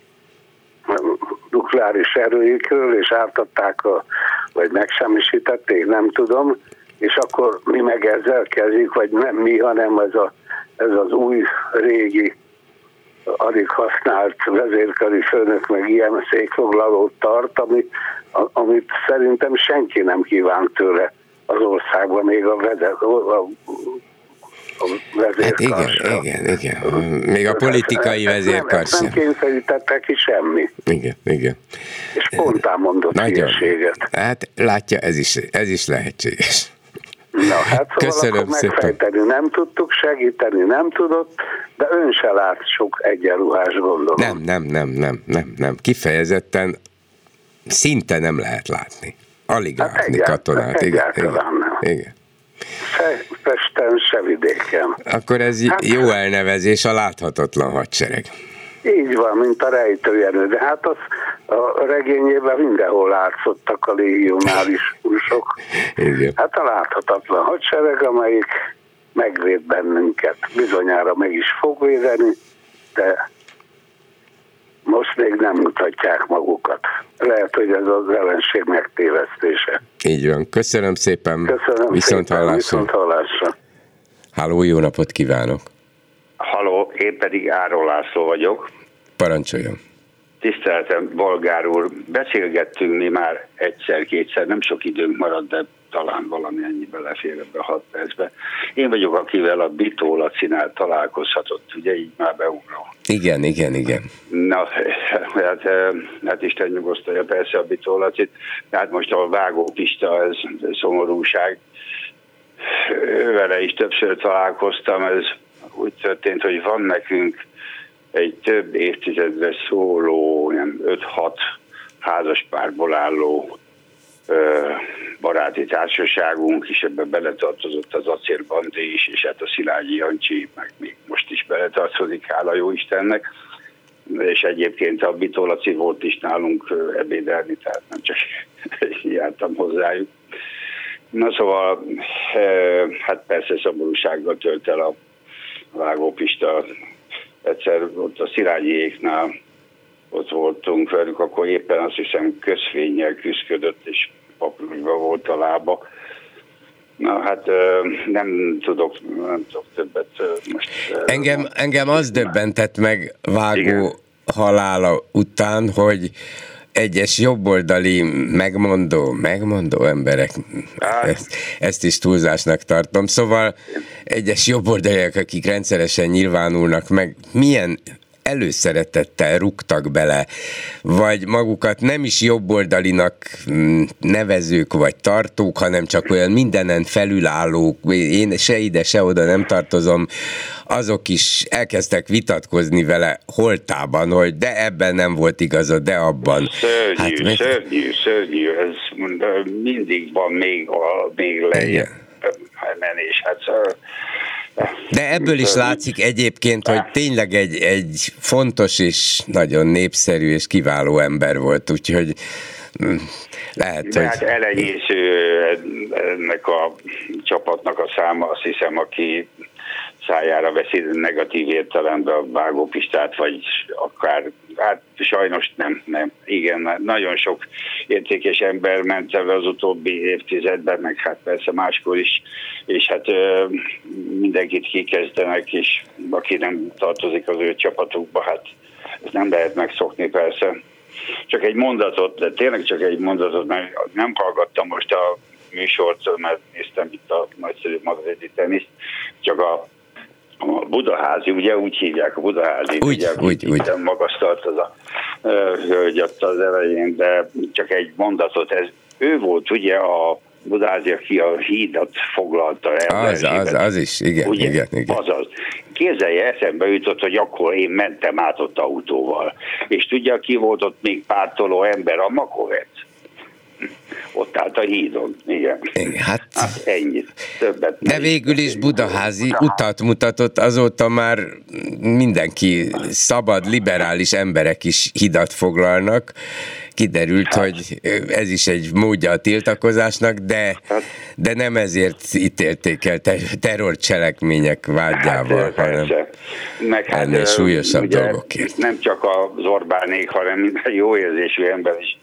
nukleáris erőikről, és ártatták, a, vagy megsemmisítették, nem tudom, és akkor mi meg ezzel kezdjük, vagy nem mi, hanem ez, a, ez az új, régi, alig használt vezérkari főnök meg ilyen székfoglalót tart, amit, amit szerintem senki nem kíván tőle az országban, még a, vede, a, Hát igen, igen, igen. Még a politikai vezérkar sem. Nem kényszerítette ki semmi. Igen, igen. És spontán mondott Nagyon. Hát látja, ez is, ez is lehetséges. Na, hát szóval Köszönöm akkor megfejteni szépen. nem tudtuk, segíteni nem tudott, de ön se lát sok egyenruhás gondolom. Nem, nem, nem, nem, nem, nem. Kifejezetten szinte nem lehet látni. Alig hát látni egyált, katonát. Igen, igen, igen. Se Pesten, se vidéken. Akkor ez hát, jó elnevezés, a láthatatlan hadsereg. Így van, mint a rejtőjenő, de hát az a regényében mindenhol látszottak a légionárisok. Hát a láthatatlan hadsereg, amelyik megvéd bennünket. Bizonyára meg is fog védeni, de most még nem mutatják magukat. Lehet, hogy ez az ellenség megtévesztése. Így van. Köszönöm szépen. Köszönöm Viszont szépen. Hallásra. Viszont hallásra. Háló, jó napot kívánok. Haló, én pedig Áron László vagyok. Parancsoljon. Tiszteltem, Bolgár úr, beszélgettünk mi már egyszer-kétszer, nem sok időnk maradt, de talán valami ennyi belefér ebbe a hat percbe. Én vagyok, akivel a Bitó Lacinál találkozhatott, ugye így már beugrom. Igen, igen, igen. Na, hát, hát Isten nyugosztalja persze a Bitó Lacit, hát most a Vágó Pista, ez, ez szomorúság. Vele is többször találkoztam, ez úgy történt, hogy van nekünk egy több évtizedre szóló, 5-6 házaspárból álló baráti társaságunk, és ebben beletartozott az Acér Bandi is, és hát a Szilágyi Jancsi, meg még most is beletartozik, hála jó Istennek. És egyébként a Bitolaci volt is nálunk ebédelni, tehát nem csak jártam hozzájuk. Na szóval, hát persze szomorúsággal tölt el a Vágópista. Egyszer ott a Szilágyiéknál ott voltunk velük, akkor éppen azt hiszem közfényel küzdött, és paprikba volt a lába. Na hát nem tudok, nem tudok többet most. Engem, engem az döbbentett meg Vágó Igen. halála után, hogy egyes jobboldali megmondó, megmondó emberek, ezt, ezt is túlzásnak tartom. Szóval egyes jobboldaliak, akik rendszeresen nyilvánulnak meg, milyen előszeretettel rúgtak bele, vagy magukat nem is jobboldalinak mm, nevezők vagy tartók, hanem csak olyan mindenen felülállók, én se ide, se oda nem tartozom, azok is elkezdtek vitatkozni vele holtában, hogy de ebben nem volt igazad, de abban. Szörnyű, hát, meg... szörnyű, szörnyű, ez mindig van még, a, még lejjebb menés. Hát, de ebből is látszik egyébként, hogy tényleg egy, egy fontos és nagyon népszerű és kiváló ember volt, úgyhogy mm, lehet, De hogy... Hát elenyésző ennek a csapatnak a száma, azt hiszem, aki szájára veszi negatív értelemben a vágópistát, vagy akár, hát sajnos nem, nem. Igen, nagyon sok értékes ember ment el az utóbbi évtizedben, meg hát persze máskor is, és hát mindenkit kikezdenek, és aki nem tartozik az ő csapatukba, hát ezt nem lehet megszokni persze. Csak egy mondatot, de tényleg csak egy mondatot, mert nem hallgattam most a műsort, mert néztem itt a nagyszerű madridi teniszt, csak a a Budaházi, ugye úgy hívják a Budaházi, úgy, ugye, úgy, úgy. magasztalt az a hölgy ott az elején, de csak egy mondatot, ez ő volt ugye a Budaházi, aki a hídat foglalta el. Az, az, az is, igen, ugye, igen, igen. Azaz. Képzelje, eszembe jutott, hogy akkor én mentem át ott autóval. És tudja, ki volt ott még pártoló ember? A Makovec ott állt a hídon, igen. hát, hát ennyit, többet. De végül is Budaházi utat mutatott, azóta már mindenki szabad, liberális emberek is hidat foglalnak, kiderült, hát. hogy ez is egy módja a tiltakozásnak, de, hát. de nem ezért ítélték el terrorcselekmények vágyával, hát, hanem Meg hát, ennél súlyosabb dolgokért. Nem csak az Orbánék, hanem minden jó érzésű ember is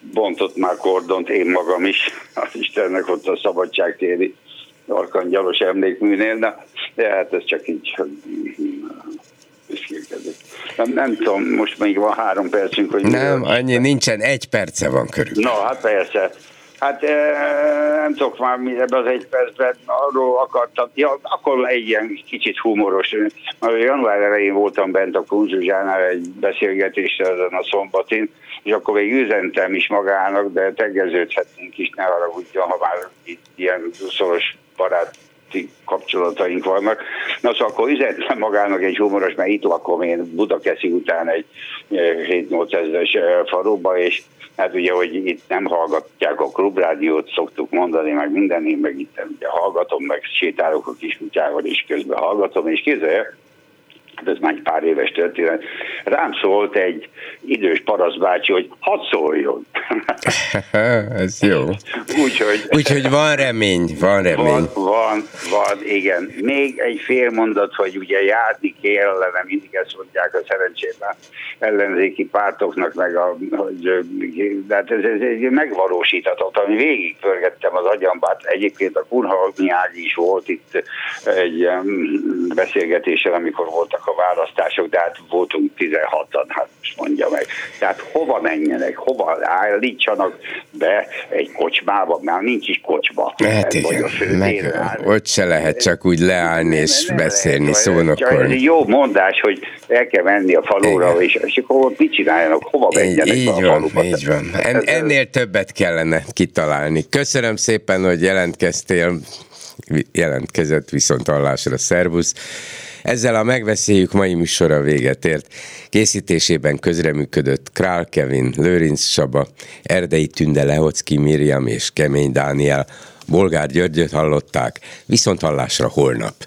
bontott már kordont, én magam is, az Istennek ott a szabadságtéri arkangyalos emlékműnél, de, de hát ez csak így nem, nem tudom, most még van három percünk, hogy... Nem, annyi nincsen, egy perce van körül. Na, hát persze. Hát nem tudok már ebben az egy percben, arról akartam, ja, akkor egy ilyen kicsit humoros. Már január elején voltam bent a Kunzsuzsánál egy beszélgetésre ezen a szombatin, és akkor még üzentem is magának, de tegeződhetnénk is, ne haragudjon, ha már itt ilyen szoros barát kapcsolataink vannak. Na szóval akkor üzentem magának egy humoros, mert itt lakom én Budakeszi után egy 7-8 ezeres faluba, és hát ugye, hogy itt nem hallgatják a klubrádiót, szoktuk mondani, meg minden, én meg itt ugye hallgatom, meg sétálok a kis kutyával, és közben hallgatom, és kézzel, hát ez már egy pár éves történet, rám szólt egy idős parasztbácsi, hogy hadd szóljon. ez jó. Úgyhogy Úgyhogy van remény, van remény. Van, van, van, igen. Még egy fél mondat, hogy ugye járni kellene, mindig ezt mondják a szerencsében ellenzéki pártoknak, meg a, hogy, de hát ez, ez, ez megvalósíthatott, ami végig pörgettem az agyambát. Egyébként a Kunhalmi Ági is volt itt egy beszélgetéssel, amikor voltak a választások, de hát voltunk 16-an, hát most mondja meg. Tehát hova menjenek, hova állítsanak be egy kocsmába, mert nincs is kocsma. Hát igen, meg, ott se lehet csak úgy leállni és nem, beszélni. Ez egy jó mondás, hogy el kell menni a falura, igen. és, és akkor ott mit csináljanak, hova menjenek így, így van, a Így van, en, ennél többet kellene kitalálni. Köszönöm szépen, hogy jelentkeztél, jelentkezett viszont hallásra, szervusz. Ezzel a megbeszéljük mai műsora véget ért. Készítésében közreműködött Král Kevin, Lőrinc Saba, Erdei Tünde Lehocki Miriam és Kemény Dániel. Bolgár Györgyöt hallották, viszont hallásra holnap.